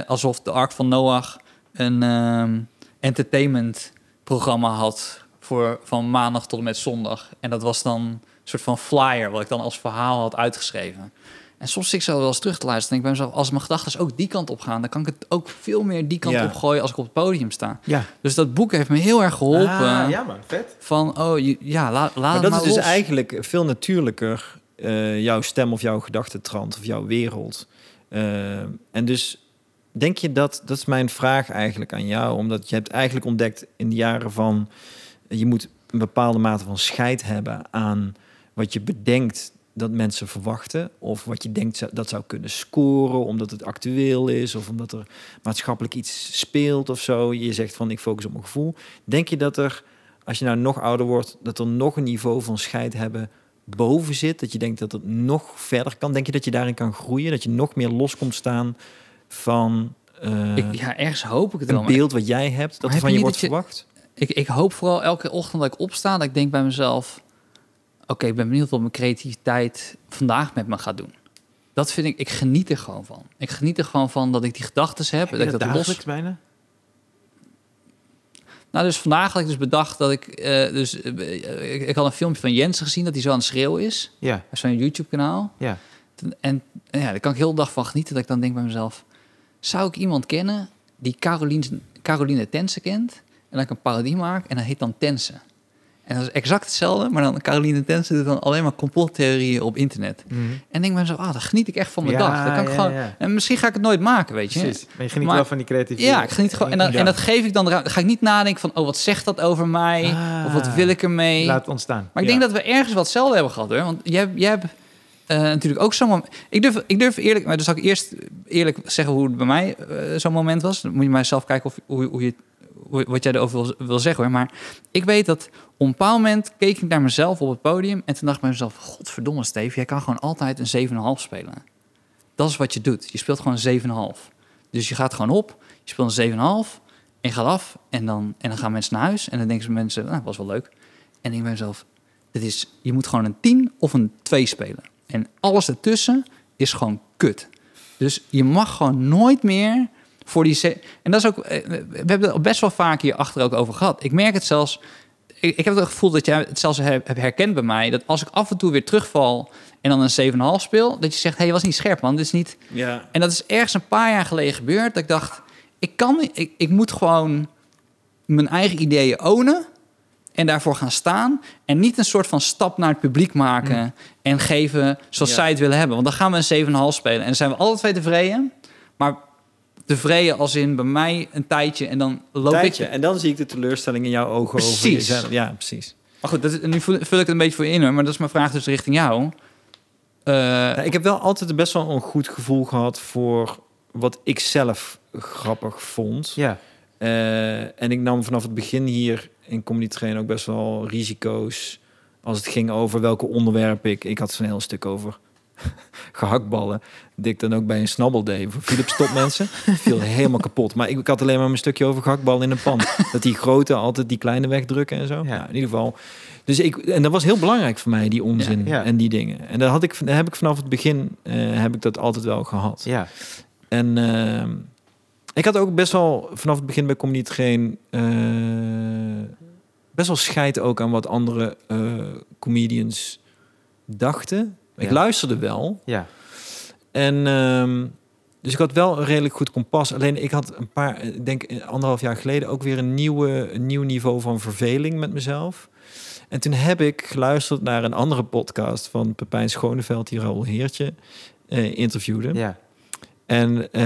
alsof de Ark van Noach een ehm, entertainment programma had voor van maandag tot en met zondag. En dat was dan een soort van flyer wat ik dan als verhaal had uitgeschreven. En soms zit ik zo wel eens terug te luisteren. En ik ben mezelf, als mijn gedachten ook die kant op gaan, dan kan ik het ook veel meer die kant Ja. op gooien als ik op het podium sta. Ja. Dus dat boek heeft me heel erg geholpen. Ah, ja man, vet. Van, oh je- ja, laat, laat Maar het dat maar is dus eigenlijk veel natuurlijker eh, jouw stem of jouw gedachtentrand of jouw wereld. Eh, en dus denk je dat, dat is mijn vraag eigenlijk aan jou, omdat je hebt eigenlijk ontdekt in de jaren van, je moet een bepaalde mate van scheid hebben aan wat je bedenkt dat mensen verwachten, of wat je denkt dat zou kunnen scoren, omdat het actueel is, of omdat er maatschappelijk iets speelt of zo. Je zegt van ik focus op mijn gevoel. Denk je dat er, als je nou nog ouder wordt, dat er nog een niveau van scheid hebben boven zit? Dat je denkt dat het nog verder kan? Denk je dat je daarin kan groeien? Dat je nog meer los komt staan van eh, Ik, ja, ergens hoop ik het wel. een beeld wat jij hebt, dat er van je wordt je- verwacht? Ik, ik hoop vooral elke ochtend dat ik opsta, dat ik denk bij mezelf... Oké, ik ben benieuwd wat mijn creativiteit vandaag met me gaat doen. Dat vind ik, ik geniet er gewoon van. Ik geniet er gewoon van dat ik die gedachten heb. Heb dat je ik dat dat los... dagelijks bijna? Nou, dus vandaag had ik dus bedacht dat ik... eh, dus, eh, ik, ik had een filmpje van Jens gezien dat hij zo aan het schreeuwen is. Ja, zo'n YouTube-kanaal. ja. En, en ja, daar kan ik heel de dag van genieten. Dat ik dan denk bij mezelf... Zou ik iemand kennen die Caroline, Caroline Tense kent? En dat ik een parodie maak en dat heet dan Tense. En dat is exact hetzelfde, maar dan Caroline Tense doet dan alleen maar complottheorieën op internet. Mhm. En denk bij mezelf, ah, dan geniet ik echt van mijn Ja, dag. Kan ik gewoon, ja. En misschien ga ik het nooit maken, weet je. Precies. Maar je geniet Maar- wel van die creativiteit. Ja, ik geniet gewoon. En, dan, en dat geef ik dan eraan. Dan ga ik niet nadenken van, oh, wat zegt dat over mij? Ah. Of wat wil ik ermee? Laat het ontstaan. Maar ik denk dat we ergens wat hetzelfde hebben gehad hoor. Want jij, jij hebt eh, natuurlijk ook zo'n moment. Ik durf, ik durf eerlijk, maar dan zal ik eerst eerlijk zeggen hoe het bij mij eh, zo'n moment was. Dan moet je maar zelf kijken of, hoe, hoe je, hoe- wat jij erover wil, wil zeggen hoor. Maar ik weet dat op een bepaald moment keek ik naar mezelf op het podium. En toen dacht ik bij mezelf: Godverdomme, Steve, jij kan gewoon altijd een 7,5 spelen. Dat is wat je doet. Je speelt gewoon een 7,5. Dus je gaat gewoon op, je speelt een 7,5 en gaat af. En dan, en dan gaan mensen naar huis. En dan denken ze mensen: Nou, was wel leuk. En ik bij mezelf: dit is, je moet gewoon een 10 of een 2 spelen. En alles ertussen is gewoon kut. Dus je mag gewoon nooit meer voor die... En dat is ook... eh, We hebben het best wel vaak hier achter ook over gehad. Ik merk het zelfs... Ik, ik heb het gevoel dat jij het zelfs hebt herkend bij mij. Dat als ik af en toe weer terugval en dan een 7,5 speel... dat je zegt, hé, hey, was niet scherp, man. Dit is niet... Ja. En dat is ergens een paar jaar geleden gebeurd. Dat ik dacht, ik kan ik, ik moet gewoon mijn eigen ideeën ownen en daarvoor gaan staan. En niet een soort van stap naar het publiek maken en geven zoals Ja. zij het willen hebben. Want dan gaan we een 7,5 spelen en dan zijn we alle twee tevreden. Maar tevreden als in bij mij een tijdje en dan loop Tijdje. ik... En dan zie ik de teleurstelling in jouw ogen over Precies. jezelf. Ja, precies. Maar goed, dat, is- nu vul, ik het een beetje voor je in hoor. Maar dat is mijn vraag dus richting jou. Eh, Ja, ik heb wel altijd best wel een goed gevoel gehad voor wat ik zelf grappig vond. Ja, Eh, en ik nam vanaf het begin hier in Comedy Train ook best wel risico's. Als het ging over welke onderwerpen ik... Ik had zo'n heel stuk over *laughs* gehaktballen. Die ik dan ook bij een snabbel deed. Voor Philips top mensen. Viel helemaal kapot. Maar ik, ik had alleen maar mijn stukje over gehaktballen in een pan. Dat die grote altijd die kleine wegdrukken en zo. Ja. Nou, in ieder geval. Dus ik, en dat was heel belangrijk voor mij, die onzin Ja, ja. en die dingen. En dat had ik, heb ik vanaf het begin eh, heb ik dat altijd wel gehad. ja. En ehm, ik had ook best wel vanaf het begin bij Comedy Train eh, best wel scheid ook aan wat andere eh, comedians dachten. Ik luisterde wel. ja. En ehm, dus ik had wel een redelijk goed kompas. Alleen ik had een paar, ik denk eh, anderhalf jaar geleden ook weer een, nieuwe, een nieuw niveau van verveling met mezelf. En toen heb ik geluisterd naar een andere podcast van Pepijn Schoneveld, die Raoul Heertje eh, interviewde. ja. En eh,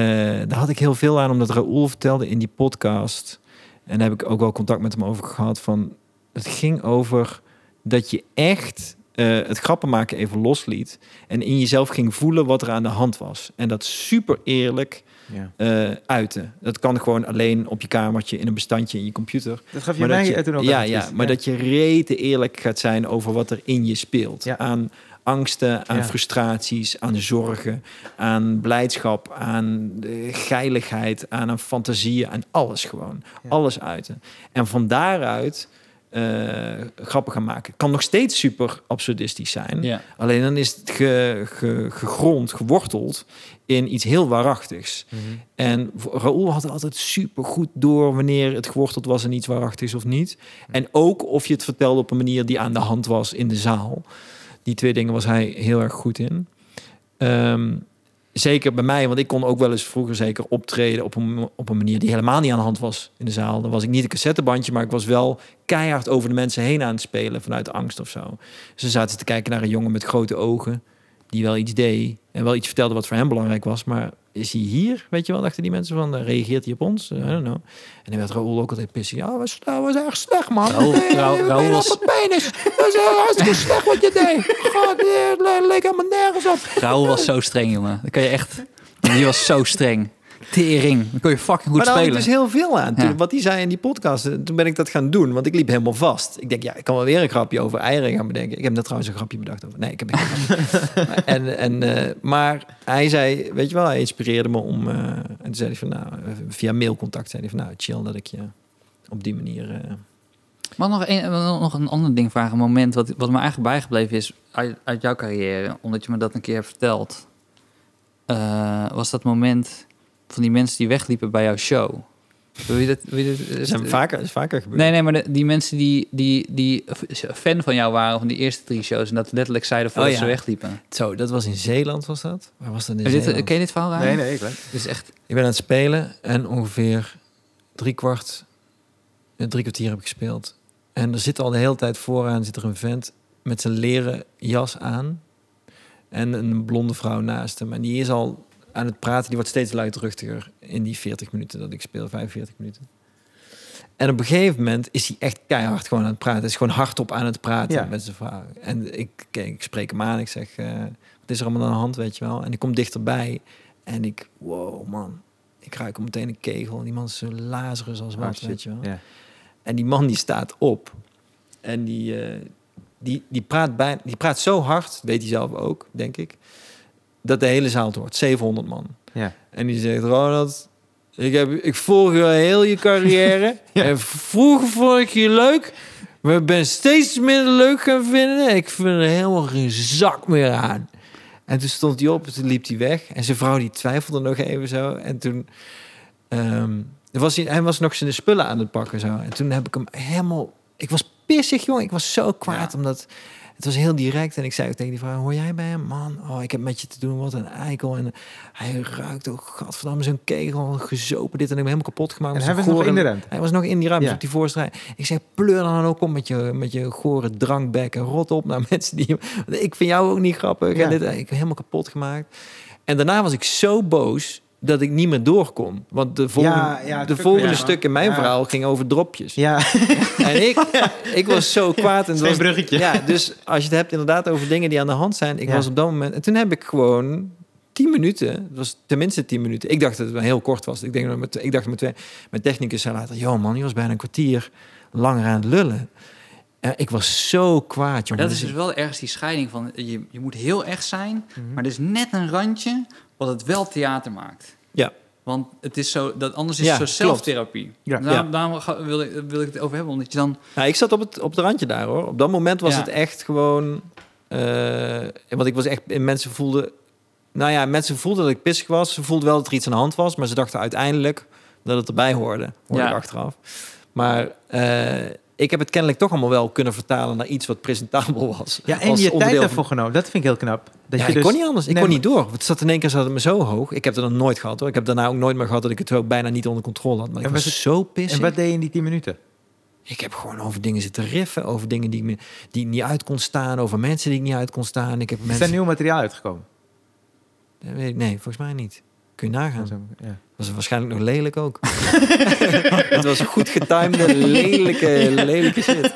daar had ik heel veel aan, omdat Raoul vertelde in die podcast. En daar heb ik ook wel contact met hem over gehad. Van, het ging over dat je echt eh, het grappen maken even losliet. En in jezelf ging voelen wat er aan de hand was. En dat super eerlijk ja. eh uiten. Dat kan gewoon alleen op je kamertje in een bestandje in je computer. Dat gaf je Maar mij je, toen ook ja, ja, maar dat je rete eerlijk gaat zijn over wat er in je speelt. Ja. Aan angsten, aan frustraties, aan zorgen, aan blijdschap, aan geiligheid, aan een fantasie, aan alles gewoon. Alles uiten. En van daaruit grappen gaan maken. Kan nog steeds super absurdistisch zijn. Ja. Alleen dan is het ge, ge- gegrond, geworteld in iets heel waarachtigs. En voor- Raoul had altijd super goed door wanneer het geworteld was in iets waarachtigs of niet. En ook of je het vertelde op een manier die aan de hand was in de zaal. Die twee dingen was hij heel erg goed in. Ehm, zeker bij mij, want ik kon ook wel eens vroeger zeker optreden op een, op een manier die helemaal niet aan de hand was in de zaal. Dan was ik niet een cassettebandje, maar ik was wel keihard over de mensen heen aan het spelen vanuit angst of zo. Ze zaten te kijken naar een jongen met grote ogen die wel iets deed en wel iets vertelde wat voor hem belangrijk was, maar is hij hier? Weet je wel, dachten die mensen van, eh, reageert hij op ons? I don't know. En dan werd Raoul ook altijd pissig. Ja, was, dat was echt slecht, man. Raoul- Nee, Raoul- was- Wat pijn is. Dat is hartstikke slecht wat je deed. God, le- leek helemaal nergens op. Raoul was zo streng, jongen. Dat kan je echt... Die was zo streng. Tering. Dan kon je fucking goed maar daar had ik dus heel veel aan. Toen, Ja. Wat hij zei in die podcast, eh, toen ben ik dat gaan doen. Want ik liep helemaal vast. Ik denk, ja, ik kan wel weer een grapje over eieren gaan bedenken. Ik heb net trouwens een grapje bedacht over... Nee, ik heb geen. *laughs* Maar- en, en, eh, Maar hij zei, weet je wel, hij inspireerde me om... eh, en toen zei hij van, nou, via mailcontact zei hij van... Nou, chill dat ik je op die manier... eh, Mag nog een, nog een ander ding vragen? Een moment wat, wat me eigenlijk bijgebleven is uit, uit jouw carrière, omdat je me dat een keer hebt verteld. was dat moment van die mensen die wegliepen bij jouw show? Wil je dat? Wil je dat is vaker, is vaker gebeurd. Nee, nee, maar de- die mensen die, die, die fan van jou waren van die eerste drie shows en dat letterlijk zeiden voordat Oh, ja. ze wegliepen. Zo, dat was in Zeeland, was dat? Waar was dat in dit, Zeeland? ken je dit verhaal? Ryan? Nee, nee, ik weet. Dit is echt. Ik ben aan het spelen en ongeveer drie kwart, eh, drie kwartier heb ik gespeeld. En er zit al de hele tijd vooraan zit er een vent met zijn leren jas aan en een blonde vrouw naast hem. En die is al aan het praten, die wordt steeds luidruchtiger in die 40 minuten dat ik speel, 45 minuten. En op een gegeven moment is hij echt keihard gewoon aan het praten. Is gewoon hardop aan het praten Ja. met zijn vrouw. En ik, kijk, ik spreek hem aan. Ik zeg, eh, wat is er allemaal aan de hand, weet je wel? En ik kom dichterbij. En ik, wow man. Ik ruik al meteen een kegel. En die man is zo Lazarus als wat, weet je wel. Ja. En die man die staat op. En die, eh, die, die, praat bij, die praat zo hard, weet hij zelf ook, denk ik, dat de hele zaal het hoort. 700 man. Ja. En die zegt, Ronald, ik, heb, ik volg je heel je carrière. *laughs* Ja. En vroeger vond ik je leuk, maar ik ben steeds minder leuk gaan vinden. Ik vind er helemaal geen zak meer aan. En toen stond hij op en toen liep hij weg. En zijn vrouw die twijfelde nog even zo. En toen ehm, was hij, hij was nog zijn spullen aan het pakken zo. En toen heb ik hem helemaal... Ik was pissig, jongen. Ik was zo kwaad, Ja. omdat... Het was heel direct en ik zei ook tegen die vrouw, hoor jij bij hem? Man, oh, ik heb met je te doen, wat een eikel. En hij ruikt ook, gadverdamme, zo'n kegel, gezopen, dit en ik ben helemaal kapot gemaakt. En hij was nog in gore- de ruimte. Hij was nog in die ruimte Ja. op die voorstrijd. Ik zei, pleur dan ook om met je, met je gore drankbek en rot op naar *laughs* mensen die... Ik vind jou ook niet grappig. Ja. En dit, ik heb helemaal kapot gemaakt. En daarna was ik zo boos dat ik niet meer door kon. Want de volgende, Ja, ja, het de stuk- volgende ja. stuk in mijn Ja. verhaal ging over dropjes. Ja, *laughs* En ik, ik was zo kwaad. En was, bruggetje. Ja, dus als je het hebt inderdaad over dingen die aan de hand zijn. Ik Ja. was op dat moment... En toen heb ik gewoon tien minuten. Het was tenminste tien minuten. Ik dacht dat het wel heel kort was. Ik, denk dat met, ik dacht met twee... Mijn technicus zei later... Yo man, je was bijna een kwartier langer aan het lullen. En ik was zo kwaad, jongen. Dat is Dus dus wel ergens die scheiding van je, je moet heel echt zijn, Mhm. maar er is net een randje wat het wel theater maakt. Ja. Want het is zo, dat anders is Ja, het zo zelftherapie. Ja. Daarom, daarom ga- wil, ik, wil ik het over hebben, omdat je dan... Nou, ik zat op het, op het randje daar hoor. Op dat moment was Ja. het echt gewoon. eh, want ik was echt. en Mensen voelden. Nou ja, mensen voelden dat ik pissig was. Ze voelden wel dat er iets aan de hand was. Maar ze dachten uiteindelijk dat het erbij hoorde. Hoorde Ja. ik achteraf. Maar eh, ik heb het kennelijk toch allemaal wel kunnen vertalen naar iets wat presentabel was. ja en je tijd van- daarvoor genomen. Dat vind ik heel knap. Dat ja, je ik dus, kon niet anders. Ik Nee, kon niet door. Het zat in één keer zat het me zo hoog. Ik heb dat nog nooit gehad hoor. Ik heb daarna ook nooit meer gehad dat ik het ook bijna niet onder controle had. Maar ik En was was het- zo pissig. En wat deed je in die tien minuten? Ik heb gewoon over dingen zitten riffen, over dingen die, ik me, die niet uit kon staan, over mensen die ik niet uit kon staan. Ik heb Is mensen. daar nieuw materiaal uitgekomen? Nee, volgens mij niet. Kun je nagaan. Ja. Dat was waarschijnlijk nog lelijk ook. *laughs* het was goed getimede, lelijke, lelijke shit.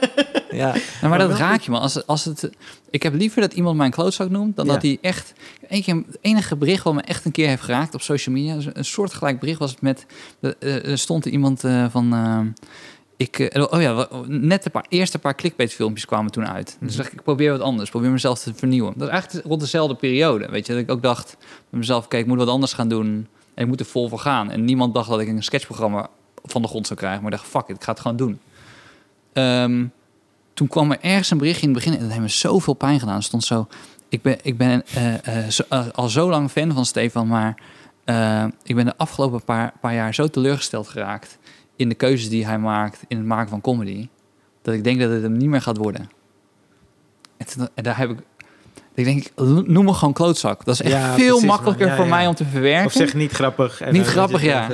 Ja, Nou, maar dat raak je me. Als, als het, ik heb liever dat iemand mijn klootzak noemt, dan Ja. dat hij echt... Eén keer, het enige bericht wat me echt een keer heeft geraakt op social media, een soortgelijk bericht was het met... eh, Er stond er iemand eh, van... eh, ik, eh, oh ja, net de paar, eerste paar clickbait filmpjes kwamen toen uit. Dus dacht ik, ik probeer wat anders. Probeer mezelf te vernieuwen. Dat is eigenlijk rond dezelfde periode. Weet je, dat ik ook dacht bij mezelf, kijk, ik moet wat anders gaan doen. Ik moet er vol voor gaan. En niemand dacht dat ik een sketchprogramma van de grond zou krijgen. Maar ik dacht, fuck it, ik ga het gewoon doen. Ehm, toen kwam er ergens een berichtje in het begin en dat heeft me zoveel pijn gedaan. Stond zo, ik ben, ik ben eh, al zo lang fan van Stefan, maar ik ben de afgelopen paar, paar jaar zo teleurgesteld geraakt in de keuzes die hij maakt in het maken van comedy, dat ik denk dat het hem niet meer gaat worden. En, en daar heb ik, ik denk, ik, noem me gewoon klootzak. Dat is echt Ja, veel precies, makkelijker man. Ja, voor ja. mij om te verwerken. Of zeg niet grappig. En Niet grappig, ja.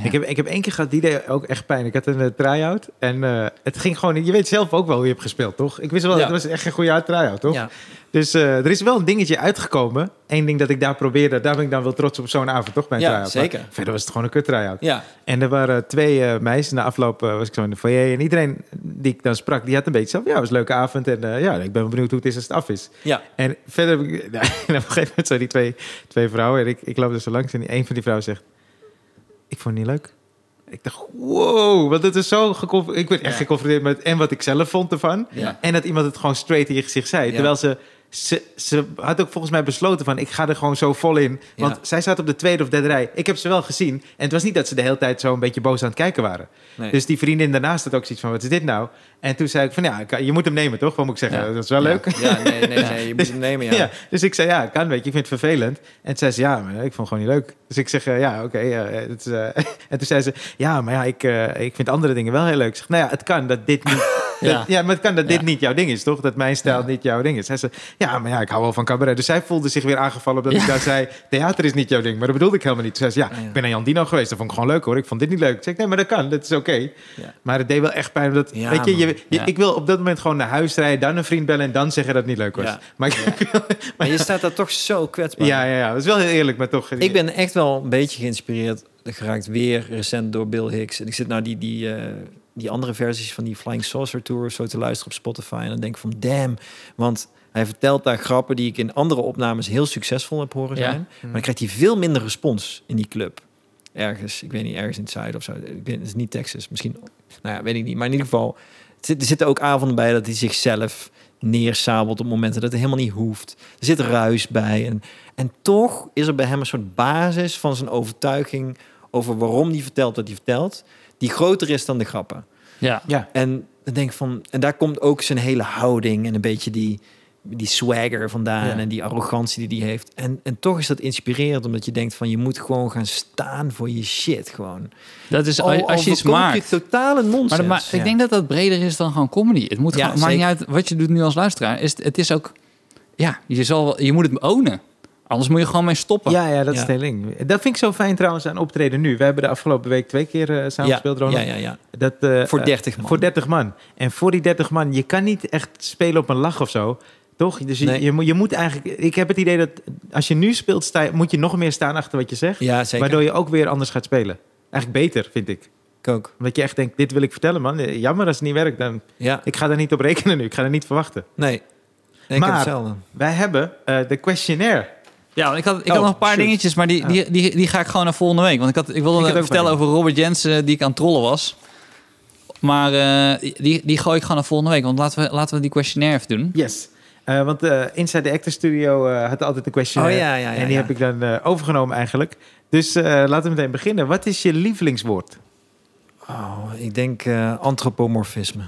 Ja. Ik, heb, ik heb één keer gehad, die deed ook echt pijn. Ik had een uh, try-out en eh, het ging gewoon... Je weet zelf ook wel hoe je hebt gespeeld, toch? Ik wist wel, Ja. het was echt een goede try-out, toch? Ja. Dus eh, er is wel een dingetje uitgekomen. Eén ding dat ik daar probeerde, daar ben ik dan wel trots op zo'n avond, toch? Bij een Ja, try-out. Maar zeker. verder was het gewoon een kut try-out. Ja. En er waren twee meisjes. Na afloop was ik zo in de foyer. En iedereen die ik dan sprak, die had een beetje zo... Ja, het was een leuke avond. En ja, ik ben benieuwd hoe het is als het af is. Ja. En verder heb ik... *laughs* en op een gegeven moment zo die twee, twee vrouwen. En ik, ik loop er zo langs. En een van die vrouwen zegt... Ik vond het niet leuk. Ik dacht, wow, want het is zo geconf- Ik werd echt Ja. geconfronteerd met en wat ik zelf vond ervan. Ja. En dat iemand het gewoon straight in je gezicht zei. Ja. Terwijl ze, ze, ze had ook volgens mij besloten van... ik ga er gewoon zo vol in. Want Ja. zij zat op de tweede of derde rij. Ik heb ze wel gezien. En het was niet dat ze de hele tijd zo een beetje boos aan het kijken waren. Nee. Dus die vriendin daarnaast had ook zoiets van... wat is dit nou? En toen zei ik van ja, je moet hem nemen toch? Wat moet ik zeggen? Ja. Dat is wel Ja. leuk. Ja, nee, nee, nee. *laughs* Je moet hem nemen, ja. Dus ik zei, ja, kan, weet je, ik vind het vervelend. En toen zei ze, ja, maar ik vond het gewoon niet leuk. Dus ik zeg, eh, ja, oké. eh, het eh, *laughs* en toen zei ze, ja, maar ja, ik, ik vind andere dingen wel heel leuk. Ik zeg, nou ja, het kan dat dit niet... *laughs* Ja. dat- ja, maar het kan dat dit niet jouw ding is, toch? Dat mijn stijl niet jouw ding is. Hij zei, ja, maar ja, ik hou wel van cabaret. Dus zij voelde zich weer aangevallen omdat ik Ja. daar zei, theater is niet jouw ding. Maar dat bedoelde ik helemaal niet. Toen zei ze, ja, Ja, ja. ik ben naar Jan Dino geweest. Dat vond ik gewoon leuk, hoor. Ik vond dit niet leuk. Ik zeg, nee, maar dat kan. Dat is oké. Ja. Maar het deed wel echt pijn. Omdat, Ja, weet je, je, Ja. ik wil op dat moment gewoon naar huis rijden, dan een vriend bellen en dan zeggen dat het niet leuk was. Ja. Maar *laughs* Maar je staat daar toch zo kwetsbaar. ja, ja, ja, dat is wel heel eerlijk, maar toch. Ik ben echt wel een beetje geïnspireerd geraakt weer recent door Bill Hicks. En ik zit nou die, die, eh, die andere versies van die Flying Saucer Tour zo te luisteren op Spotify. En dan denk ik van damn. Want hij vertelt daar grappen die ik in andere opnames heel succesvol heb horen Ja. zijn. Maar dan krijgt hij veel minder respons in die club. Ergens, ik weet niet, ergens in het zuiden of zo. Ik weet, het is niet Texas, misschien. Nou ja, weet ik niet. Maar in ieder geval, er zitten ook avonden bij dat hij zichzelf neersabelt op momenten dat het helemaal niet hoeft. Er zit ruis bij. En, en toch is er bij hem een soort basis van zijn overtuiging over waarom hij vertelt wat hij vertelt, die groter is dan de grappen. Ja. Ja, En dan denk ik van, en daar komt ook zijn hele houding en een beetje die, die swagger vandaan Ja. en die arrogantie die hij heeft. En, en toch is dat inspirerend, omdat je denkt van je moet gewoon gaan staan voor je shit gewoon. Dat is Al- als, al als je iets maakt. je nonsens. Maar, ja. ik denk dat dat breder is dan gewoon comedy. Het moet Ja, gewoon, niet uit wat je doet nu als luisteraar. Is, het- is ook, ja, je, zal, je moet het ownen. Anders moet je gewoon mee stoppen. ja, ja, dat is ding. Dat vind ik zo fijn trouwens aan optreden nu. We hebben de afgelopen week twee keer eh samen gespeeld, ja, ja, ja. Dat, eh, Voor eh, 30 man. Voor 30 man. En voor die 30 man, je kan niet echt spelen op een lach of zo. Toch? Dus je, Nee. je, moet- je moet eigenlijk... Ik heb het idee dat als je nu speelt, sta, je- moet je nog meer staan achter wat je zegt. Ja, zeker. Waardoor je ook weer anders gaat spelen. Eigenlijk beter, vind ik. Ik ook. Omdat je echt denkt, dit wil ik vertellen, man. Eh, Jammer als het niet werkt. Dan, Ja, ik ga daar niet op rekenen nu. Ik ga er niet verwachten. nee. Maar- heb hetzelfde. Wij hebben eh, de questionnaire. Ja, ik had, ik Oh, had nog een paar shoot. dingetjes, maar die, die, die, die ga ik gewoon naar volgende week. Want ik, had, ik wilde Ik vertellen over Robert Jensen, die ik aan het trollen was. Maar eh, die, die gooi ik gewoon naar volgende week. Want laten we, laten we die questionnaire even doen. Yes. Eh, want eh, Inside the Actor Studio eh, had altijd een questionnaire. Oh ja, ja, ja. en die heb ik dan overgenomen eigenlijk. Dus laten we meteen beginnen. Wat is je lievelingswoord? Oh, ik denk antropomorfisme. *laughs*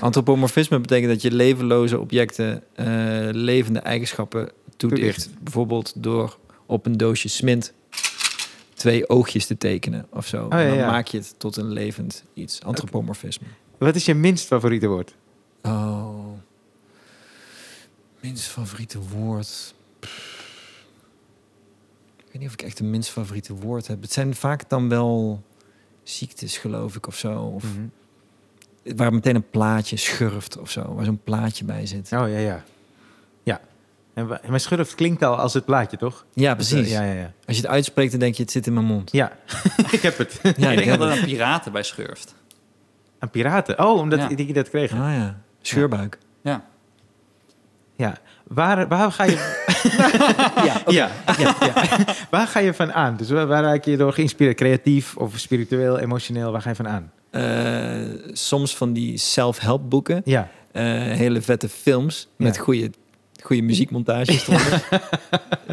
antropomorfisme betekent dat je levenloze objecten levende eigenschappen toedicht. Toedicht. Bijvoorbeeld door op een doosje smint twee oogjes te tekenen of zo. ja, En dan maak je het tot een levend iets. Antropomorfisme. Wat is je minst favoriete woord? Oh. Minst favoriete woord. Ik weet niet of ik echt een minst favoriete woord heb. Het zijn vaak dan wel ziektes, geloof ik, of zo. Of Mhm. waar meteen een plaatje schurft of zo. Waar zo'n plaatje bij zit. Oh ja, ja. Ja. En maar schurft klinkt al als het plaatje, toch? Ja, Dus, precies. eh, ja, ja, ja. Als je het uitspreekt, dan denk je, het zit in mijn mond. Ja, *laughs* ik heb het. Ja, ik denk heb dat er het. een piraten bij schurft. Aan piraten. Oh, omdat Ja. die dat kregen. Ah ja, scheurbuik. Ja. Ja. Waar, waar ga je... *laughs* Ja, ja. ja, ja. *laughs* waar ga je van aan? Dus waar, waar raak je door geïnspireerd? Creatief of spiritueel, emotioneel? Waar ga je van aan? Eh, soms van die self-help boeken. Ja. Eh, hele vette films met Ja. goede, goede muziekmontages. *laughs*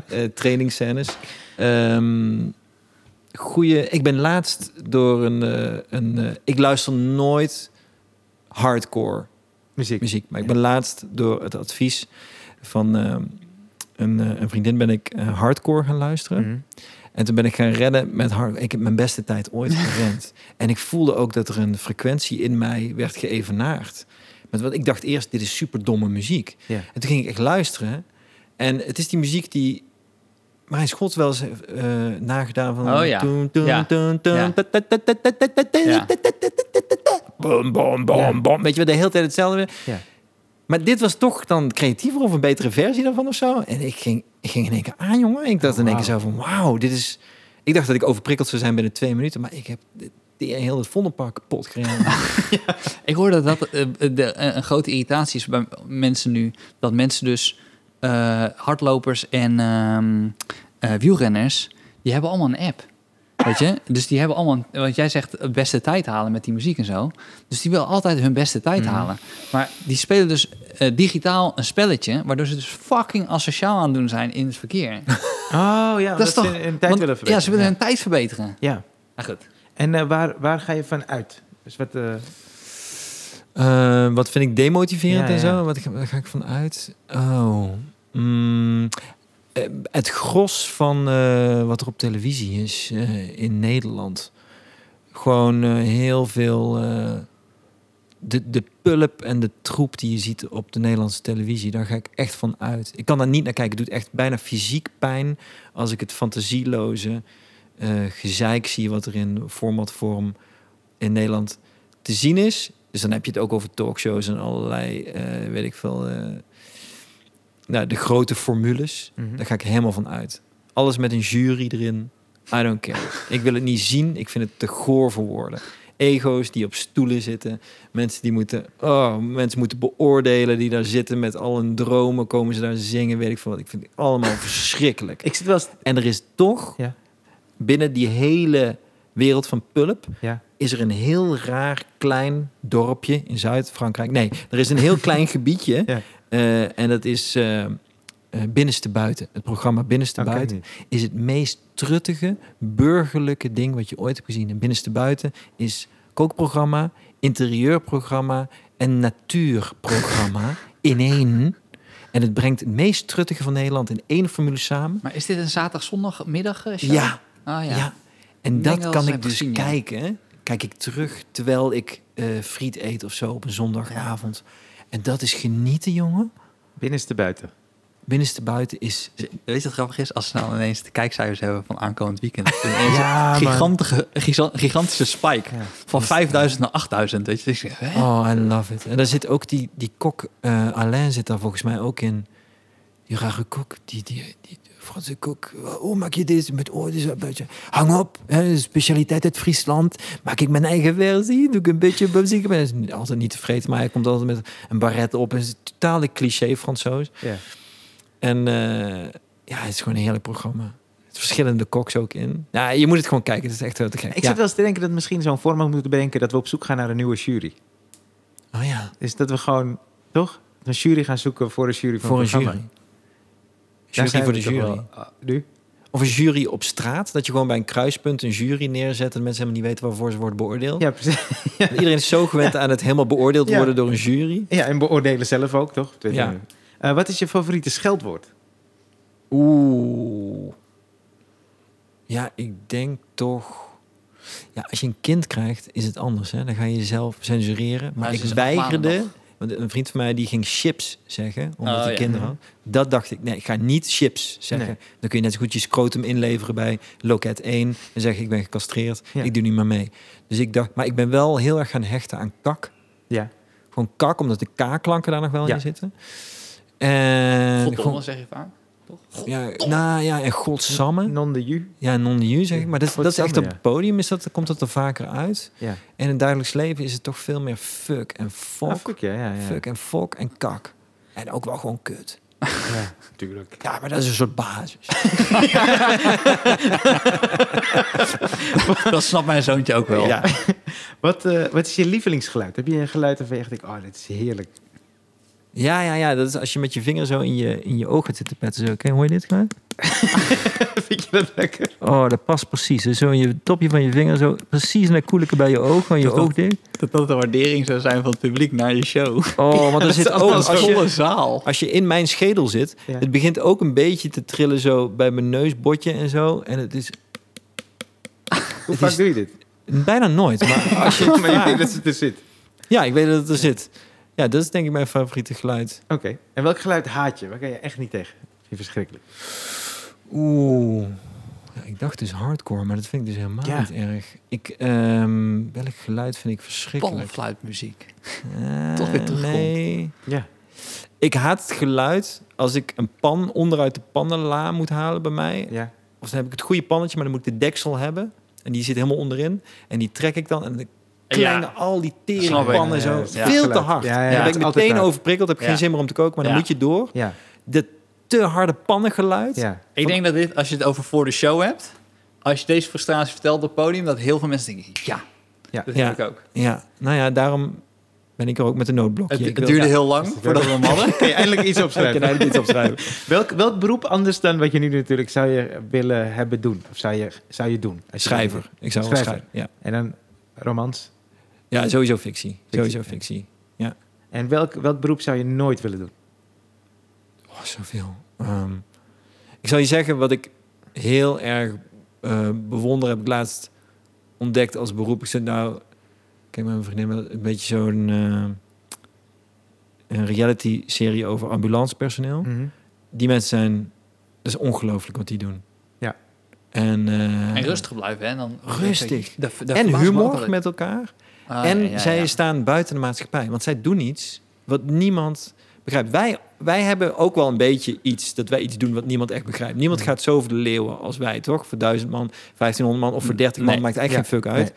Eh trainingsscènes. Ehm, goede. Ik ben laatst door een. eh, een ik luister nooit hardcore Muziek. muziek. Maar ik ben laatst door het advies van eh, een, eh, een vriendin ben ik eh, hardcore gaan luisteren. Mhm. En toen ben ik gaan rennen met hard. Ik heb mijn beste tijd ooit gerend. En ik voelde ook dat er een frequentie in mij werd geëvenaard. Met wat ik dacht eerst, dit is super domme muziek. Ja. En toen ging ik echt luisteren. En het is die muziek die Marijn Schot wel eens eh, nagedaan van... Oh ja bom, bom, bom, ja. Weet je, de hele tijd hetzelfde. Ja. Maar dit was toch dan creatiever of een betere versie daarvan of zo. En ik ging, ik ging in één keer aan, jongen. Ik dacht oh, in één keer zo van, wauw, dit is... Ik dacht dat ik overprikkeld zou zijn binnen twee minuten. Maar ik heb die heel het Vondelpark kapot gereden. *laughs* ja. Ik hoorde dat dat de, eh, een grote irritatie is bij mensen nu. Dat mensen dus hardlopers en ehm, wielrenners... die hebben allemaal een app. Weet je? Dus die hebben allemaal, want jij zegt het beste tijd halen met die muziek en zo. Dus die willen altijd hun beste tijd Mhm. halen. Maar die spelen dus eh, digitaal een spelletje, waardoor ze dus fucking asociaal aan het doen zijn in het verkeer. *laughs* Oh ja, Dat is ze toch- hun tijd Want- willen ja, ze willen hun tijd verbeteren. Ja. Nou goed. En eh, waar, waar ga je van uit? Dus wat, eh, Eh, wat vind ik demotiverend Ja, en ja. zo? Wat, ga- waar ga ik van uit? Oh. mm, eh, het gros van eh, wat er op televisie is eh, in Nederland. Gewoon eh, heel veel... eh, de, de pulp en de troep die je ziet op de Nederlandse televisie, daar ga ik echt van uit. Ik kan daar niet naar kijken. Het doet echt bijna fysiek pijn als ik het fantasieloze eh gezeik zie wat er in formatvorm in Nederland te zien is. Dus dan heb je het ook over talkshows en allerlei, eh, weet ik veel, eh, nou, de grote formules. mhm. Daar ga ik helemaal van uit. Alles met een jury erin. I don't care. *laughs* ik wil het niet zien. Ik vind het te goor voor woorden. Ego's die op stoelen zitten. Mensen die moeten, oh, mensen moeten beoordelen die daar zitten met al hun dromen. Komen ze daar zingen, weet ik veel wat. Ik vind het allemaal *laughs* verschrikkelijk. Ik zit wel eens... En er is toch Ja. binnen die hele wereld van pulp Ja. is er een heel raar klein dorpje in Zuid-Frankrijk. Nee, er is een heel klein *laughs* gebiedje. Ja. Eh, en dat is eh, Binnenste Buiten. Het programma Binnenste Buiten is het meest truttige, burgerlijke ding wat je ooit hebt gezien. En Binnenste Buiten is kookprogramma, interieurprogramma en natuurprogramma *laughs* in één. En het brengt het meest truttige van Nederland in één formule samen. Maar is dit een zaterdag, zondagmiddag show? Ja, Ah, ja. ja. En Ik dat kan ik dus gezien, ja. kijken. Kijk ik terug terwijl ik friet eet of zo op een zondagavond. En dat is genieten, jongen. Binnenste buiten. Binnenste buiten is... Weet je wat grappig is? Als ze nou ineens de kijkcijfers hebben van aankomend weekend. *laughs* Ineens Ja, gigantische, giga- gigantische spike. Ja. Van 5000 naar 8000. Weet je? Dus? Oh, I love it. En daar zit ook die, die kok, eh, Alain zit daar volgens mij ook in. Die rare kok, die, die, die Franse kok. Hoe maak je dit met oh, dit is een beetje... Hang op, hè, specialiteit uit Friesland. Maak ik mijn eigen versie, doe ik een beetje muziek. Hij is niet- altijd niet tevreden, maar hij komt altijd met een baret op. Het is een totale cliché Fransoos. Ja. En eh, ja, het is gewoon een heerlijk programma. Er verschillende koks ook in. Ja, je moet het gewoon kijken. Het is echt heel te gek. Ik ja. zit wel eens te denken dat misschien zo'n format moeten bedenken... dat we op zoek gaan naar een nieuwe jury. Oh ja, Dus dat we gewoon, toch? Een jury gaan zoeken voor een jury van voor een programma. jury. Jury voor de jury. wel, nu? Of een jury op straat. Dat je gewoon bij een kruispunt een jury neerzet. En mensen helemaal niet weten waarvoor ze worden beoordeeld. Ja, precies. *laughs* Want Iedereen is zo gewend aan het helemaal beoordeeld Ja. worden door een jury. Ja, en beoordelen zelf ook, toch? Ja. Eh, wat is je favoriete scheldwoord? Oeh. Ja, ik denk toch... Ja, als je een kind krijgt, is het anders. Hè? Dan ga je jezelf censureren. Maar ik weigerde... Want een vriend van mij die ging chips zeggen, omdat Oh, hij ja. kinderen had. Dat dacht ik, nee, ik ga niet chips zeggen. Nee. Dan kun je net zo goed je scrotum inleveren bij loket 1 en zeggen ik ben gecastreerd, Ja. ik doe niet meer mee. Dus ik dacht, maar ik ben wel heel erg gaan hechten aan kak. Ja. Gewoon kak, omdat de k-klanken daar nog wel in zitten. En Goddomme, gewoon, zeg je vaak. Toch? ja, nou ja, en godsamme. Non de ju. Ja, non de ju zeg ik. Maar dat, dat is echt op het podium, is dat, komt dat er vaker uit. Ja. En in het dagelijks leven is het toch veel meer fuck en fuck. Ah, fuck, ja, ja, ja. Fuck en fok en kak. En ook wel gewoon kut. Ja, tuurlijk. Ja, maar dat is een soort basis. *laughs* Dat snapt mijn zoontje ook wel. Ja. wat, eh, wat is je lievelingsgeluid? Heb je een geluid waarvan je echt denkt, oh, dit is heerlijk. Ja, ja, ja. Dat is als je met je vinger zo in je, in je ogen zit te petten. Zo. Kijk, hoor je dit geluid? *laughs* Vind je dat lekker? Oh, dat past precies. Dus Zo in je topje van je vinger, zo precies naar koelijke bij je oog. Gewoon je Dat oog dicht. Dat dat de waardering zou zijn van het publiek naar je show. Oh, want er *laughs* zit ook... Volle je, zaal. als je in mijn schedel zit, Ja. het begint ook een beetje te trillen zo bij mijn neusbotje en zo. En het is *laughs* Hoe Het vaak is- doe je dit? bijna nooit. Maar als je maar je weet dat het er zit. Ja, ik weet dat het er zit. Ja, dat is denk ik mijn favoriete geluid. Oké. En welk geluid haat je? Waar kan je echt niet tegen? Vind je verschrikkelijk? Oeh. Ja, ik dacht dus hardcore, maar dat vind ik dus helemaal Ja. niet erg. Ik, ehm, welk geluid vind ik verschrikkelijk? Panfluitmuziek. Eh, Toch weer terugkomt. Nee. Ja. Ik haat het geluid als ik een pan onderuit de pannenla moet halen bij mij. Ja. Of dan heb ik het goede pannetje, maar dan moet ik de deksel hebben. En die zit helemaal onderin. En die trek ik dan. En dan kleine al die teringpannen zo. Ja, ja, veel te hard. Ja, ja, ben ik meteen overprikkeld. Heb ik Ja. geen zin meer om te koken. Maar dan moet je door. Ja. De te harde pannengeluid. Ja. Ik denk dat dit, als je het over voor de show hebt, als je deze frustratie vertelt op het podium, dat heel veel mensen denken, ja, Ja. dat Ja. heb ik ook. Ja, nou ja, daarom ben ik er ook met een noodblokje. Het, duurde ja. heel lang voordat we hem hadden. *laughs* Kun je eindelijk iets opschrijven? eigenlijk iets opschrijven. *laughs* welk, welk beroep anders dan wat je nu natuurlijk zou je willen hebben doen? Of zou je, zou je doen? Als je- Schrijver. Ik zou wel Schrijver. schrijven. Ja. En dan romans. Ja, sowieso fictie. Sowieso fictie. En welk, welk beroep zou je nooit willen doen? Oh, zoveel. Ehm, ik zal je zeggen wat ik heel erg eh, bewonder heb ik laatst ontdekt als beroep. Ik zit nou, kijk mijn vriendin, een beetje zo'n eh, een reality serie over ambulancepersoneel. Mhm. Die mensen zijn, dat is ongelooflijk wat die doen. Ja. En, eh, En rustig blijven, hè? Dan Rustig. Dat- dat en humor met elkaar. Ah, en ja, ja, zij staan buiten de maatschappij. Want zij doen iets wat niemand begrijpt. Wij, wij hebben ook wel een beetje iets dat wij iets doen wat niemand echt begrijpt. Niemand gaat zo voor de leeuwen als wij, toch? Voor duizend man, 1500 man of voor 30 man Nee. maakt eigenlijk geen fuck uit.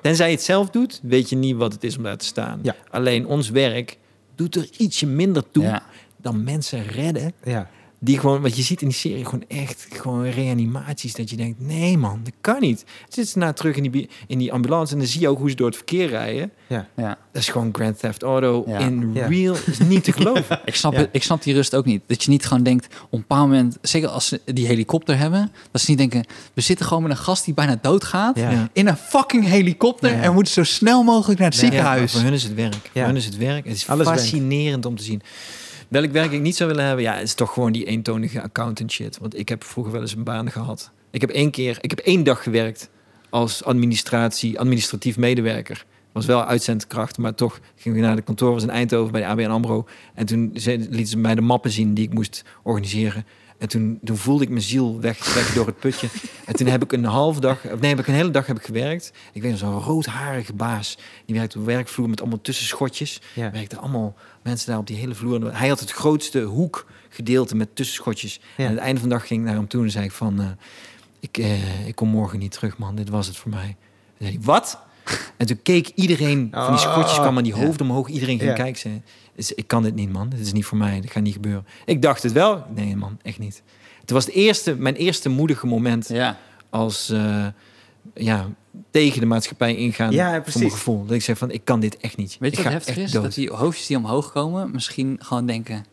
Tenzij je het zelf doet, weet je niet wat het is om daar te staan. Alleen ons werk doet er ietsje minder toe dan mensen redden. Ja. Die gewoon, wat je ziet in die serie, gewoon echt gewoon reanimaties. Dat je denkt, nee man, dat kan niet. Zitten ze na terug in die, in die ambulance en dan zie je ook hoe ze door het verkeer rijden. Ja. Dat is gewoon Grand Theft Auto Ja. in Ja. real. is niet te geloven. *laughs* Ik snap, Ja. het, ik snap die rust ook niet. Dat je niet gewoon denkt, op een bepaald moment, zeker als ze die helikopter hebben, dat ze niet denken, we zitten gewoon met een gast die bijna doodgaat. Ja. Ja. In een fucking helikopter Ja. en we moeten zo snel mogelijk naar het Ja, Ja, ziekenhuis. voor hun is het werk. Ja. Voor hun is het werk. Het is Alles werkt. fascinerend om te zien. Welk werk ik niet zou willen hebben, ja, is toch gewoon die eentonige accountant shit. Want ik heb vroeger wel eens een baan gehad. Ik heb één keer, ik heb één dag gewerkt als administratie, administratief medewerker. Was wel uitzendkracht, maar toch ging ik naar de kantoor, was in Eindhoven bij de ABN AMRO. En toen lieten ze mij de mappen zien die ik moest organiseren. En toen, toen voelde ik mijn ziel weg, weg door het putje. En toen heb ik een halve dag, of nee, heb ik een hele dag heb ik gewerkt. Ik weet nog, zo'n roodharige baas. Die werkte op werkvloer met allemaal tussenschotjes. Ja. werkten allemaal mensen daar op die hele vloer. Hij had het grootste hoekgedeelte met tussenschotjes. Ja. En aan het einde van de dag ging ik naar hem toe en zei ik van... eh, ik, eh, ik kom morgen niet terug, man. Dit was het voor mij. En zei hij, wat? En toen keek iedereen van die schotjes, Oh, kwam aan die hoofd omhoog. Iedereen ging kijken. Zei, "Is- ik kan dit niet, man. Dit is niet voor mij. Dit gaat niet gebeuren. Ik dacht het wel. Nee, man, echt niet. Het was het eerste, mijn eerste moedige moment Ja. als... eh, ja, tegen de maatschappij ingaan Ja, voor mijn precies. gevoel. Dat ik zeg van, ik kan dit echt niet. Weet je ik wat heftig is? dood. Dat die hoofdjes die omhoog komen, misschien gewoon denken,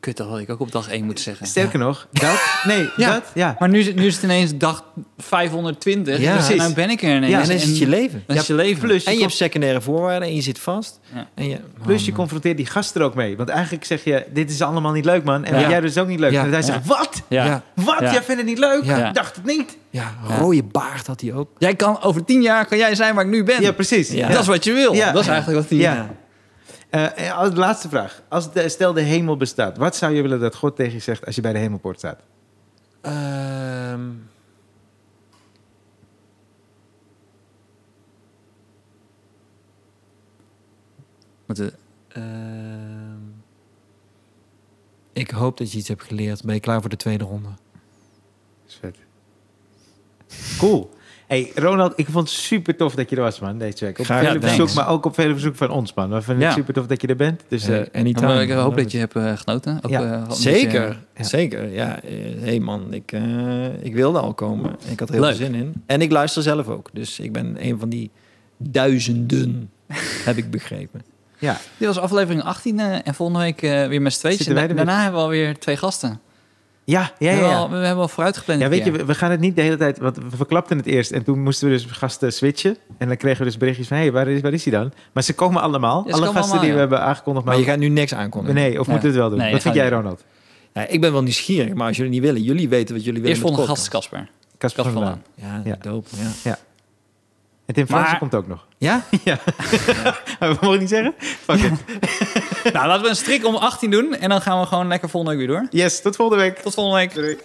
kut, dat had ik ook op dag 1 moeten zeggen. Sterker nog, dat... Nee, Ja. dat... Ja. Maar nu, is het- nu is het ineens dag 520. Ja, Ja, dus precies. nou ben ik er ineens. Ja, en dan is het je leven. Dan is je leven. Plus je, En je hebt secundaire voorwaarden en je zit vast. Ja. En je, plus je Oh, confronteert die gast er ook mee. Want eigenlijk zeg je, dit is allemaal niet leuk, man. En Ja. jij dus ook niet leuk. Ja. En hij Ja. zegt, wat? Ja. Ja. Wat? Ja. Jij vindt het niet leuk? Ja. Ik dacht het niet. Ja, Ja. rode baard had hij ook. Jij kan over tien jaar kan jij zijn waar ik nu ben. Ja, precies. Ja. Dat is wat je wil. Ja. Dat is eigenlijk wat die. En als de laatste vraag. Als de, stel de hemel bestaat, wat zou je willen dat God tegen je zegt als je bij de hemelpoort staat? Ehm, Moeten- ehm, ik hoop dat je iets hebt geleerd. Ben je klaar voor de tweede ronde? Vet. Cool. Hey, Ronald, ik vond het super tof dat je er was, man, deze week. Op Graag vele verzoek, maar ook op vele verzoek van ons, man. We vinden Ja. het super tof dat je er bent. Dus eh, anytime. Maar ik hoop dat je hebt eh, genoten. Ook, Ja. eh, je- Zeker, Ja. zeker. Ja, hé hey man, ik, eh, ik wilde al komen. Ik had er heel Leuk. veel zin in. En ik luister zelf ook. Dus ik ben een van die duizenden, *laughs* heb ik begrepen. Ja, Dit was aflevering 18 eh, en volgende week weer met z'n En daarna hebben we alweer twee gasten. Ja, ja. we, ja, hebben ja. al, we hebben al vooruitgepland. Ja, weet je, keer. we, we gaan het niet de hele tijd... Want we verklapten het eerst. En toen moesten we dus gasten switchen. En dan kregen we dus berichtjes van... Hé, hey, waar, is, waar is hij dan? Maar ze komen allemaal. Ja, ze Alle komen gasten allemaal, die we hebben aangekondigd. Maar je gaat nu niks aankondigen. Nee, of Ja. moeten we het wel doen? Nee, Wat vind jij. Ronald? Ja, ik ben wel nieuwsgierig, maar als jullie niet willen, jullie weten wat jullie willen. Eerst volgende de gast. Casper. Casper vandaan. vandaan. Ja, Ja. dope. Ja. En Tim Fransen Maar- komt ook nog. ja? *laughs* Ja. *laughs* we mogen niet zeggen? Fuck it. nou, laten we een strik om 18 doen. En dan gaan we gewoon lekker volgende week weer door. Yes, tot volgende week. Tot volgende week. Doei.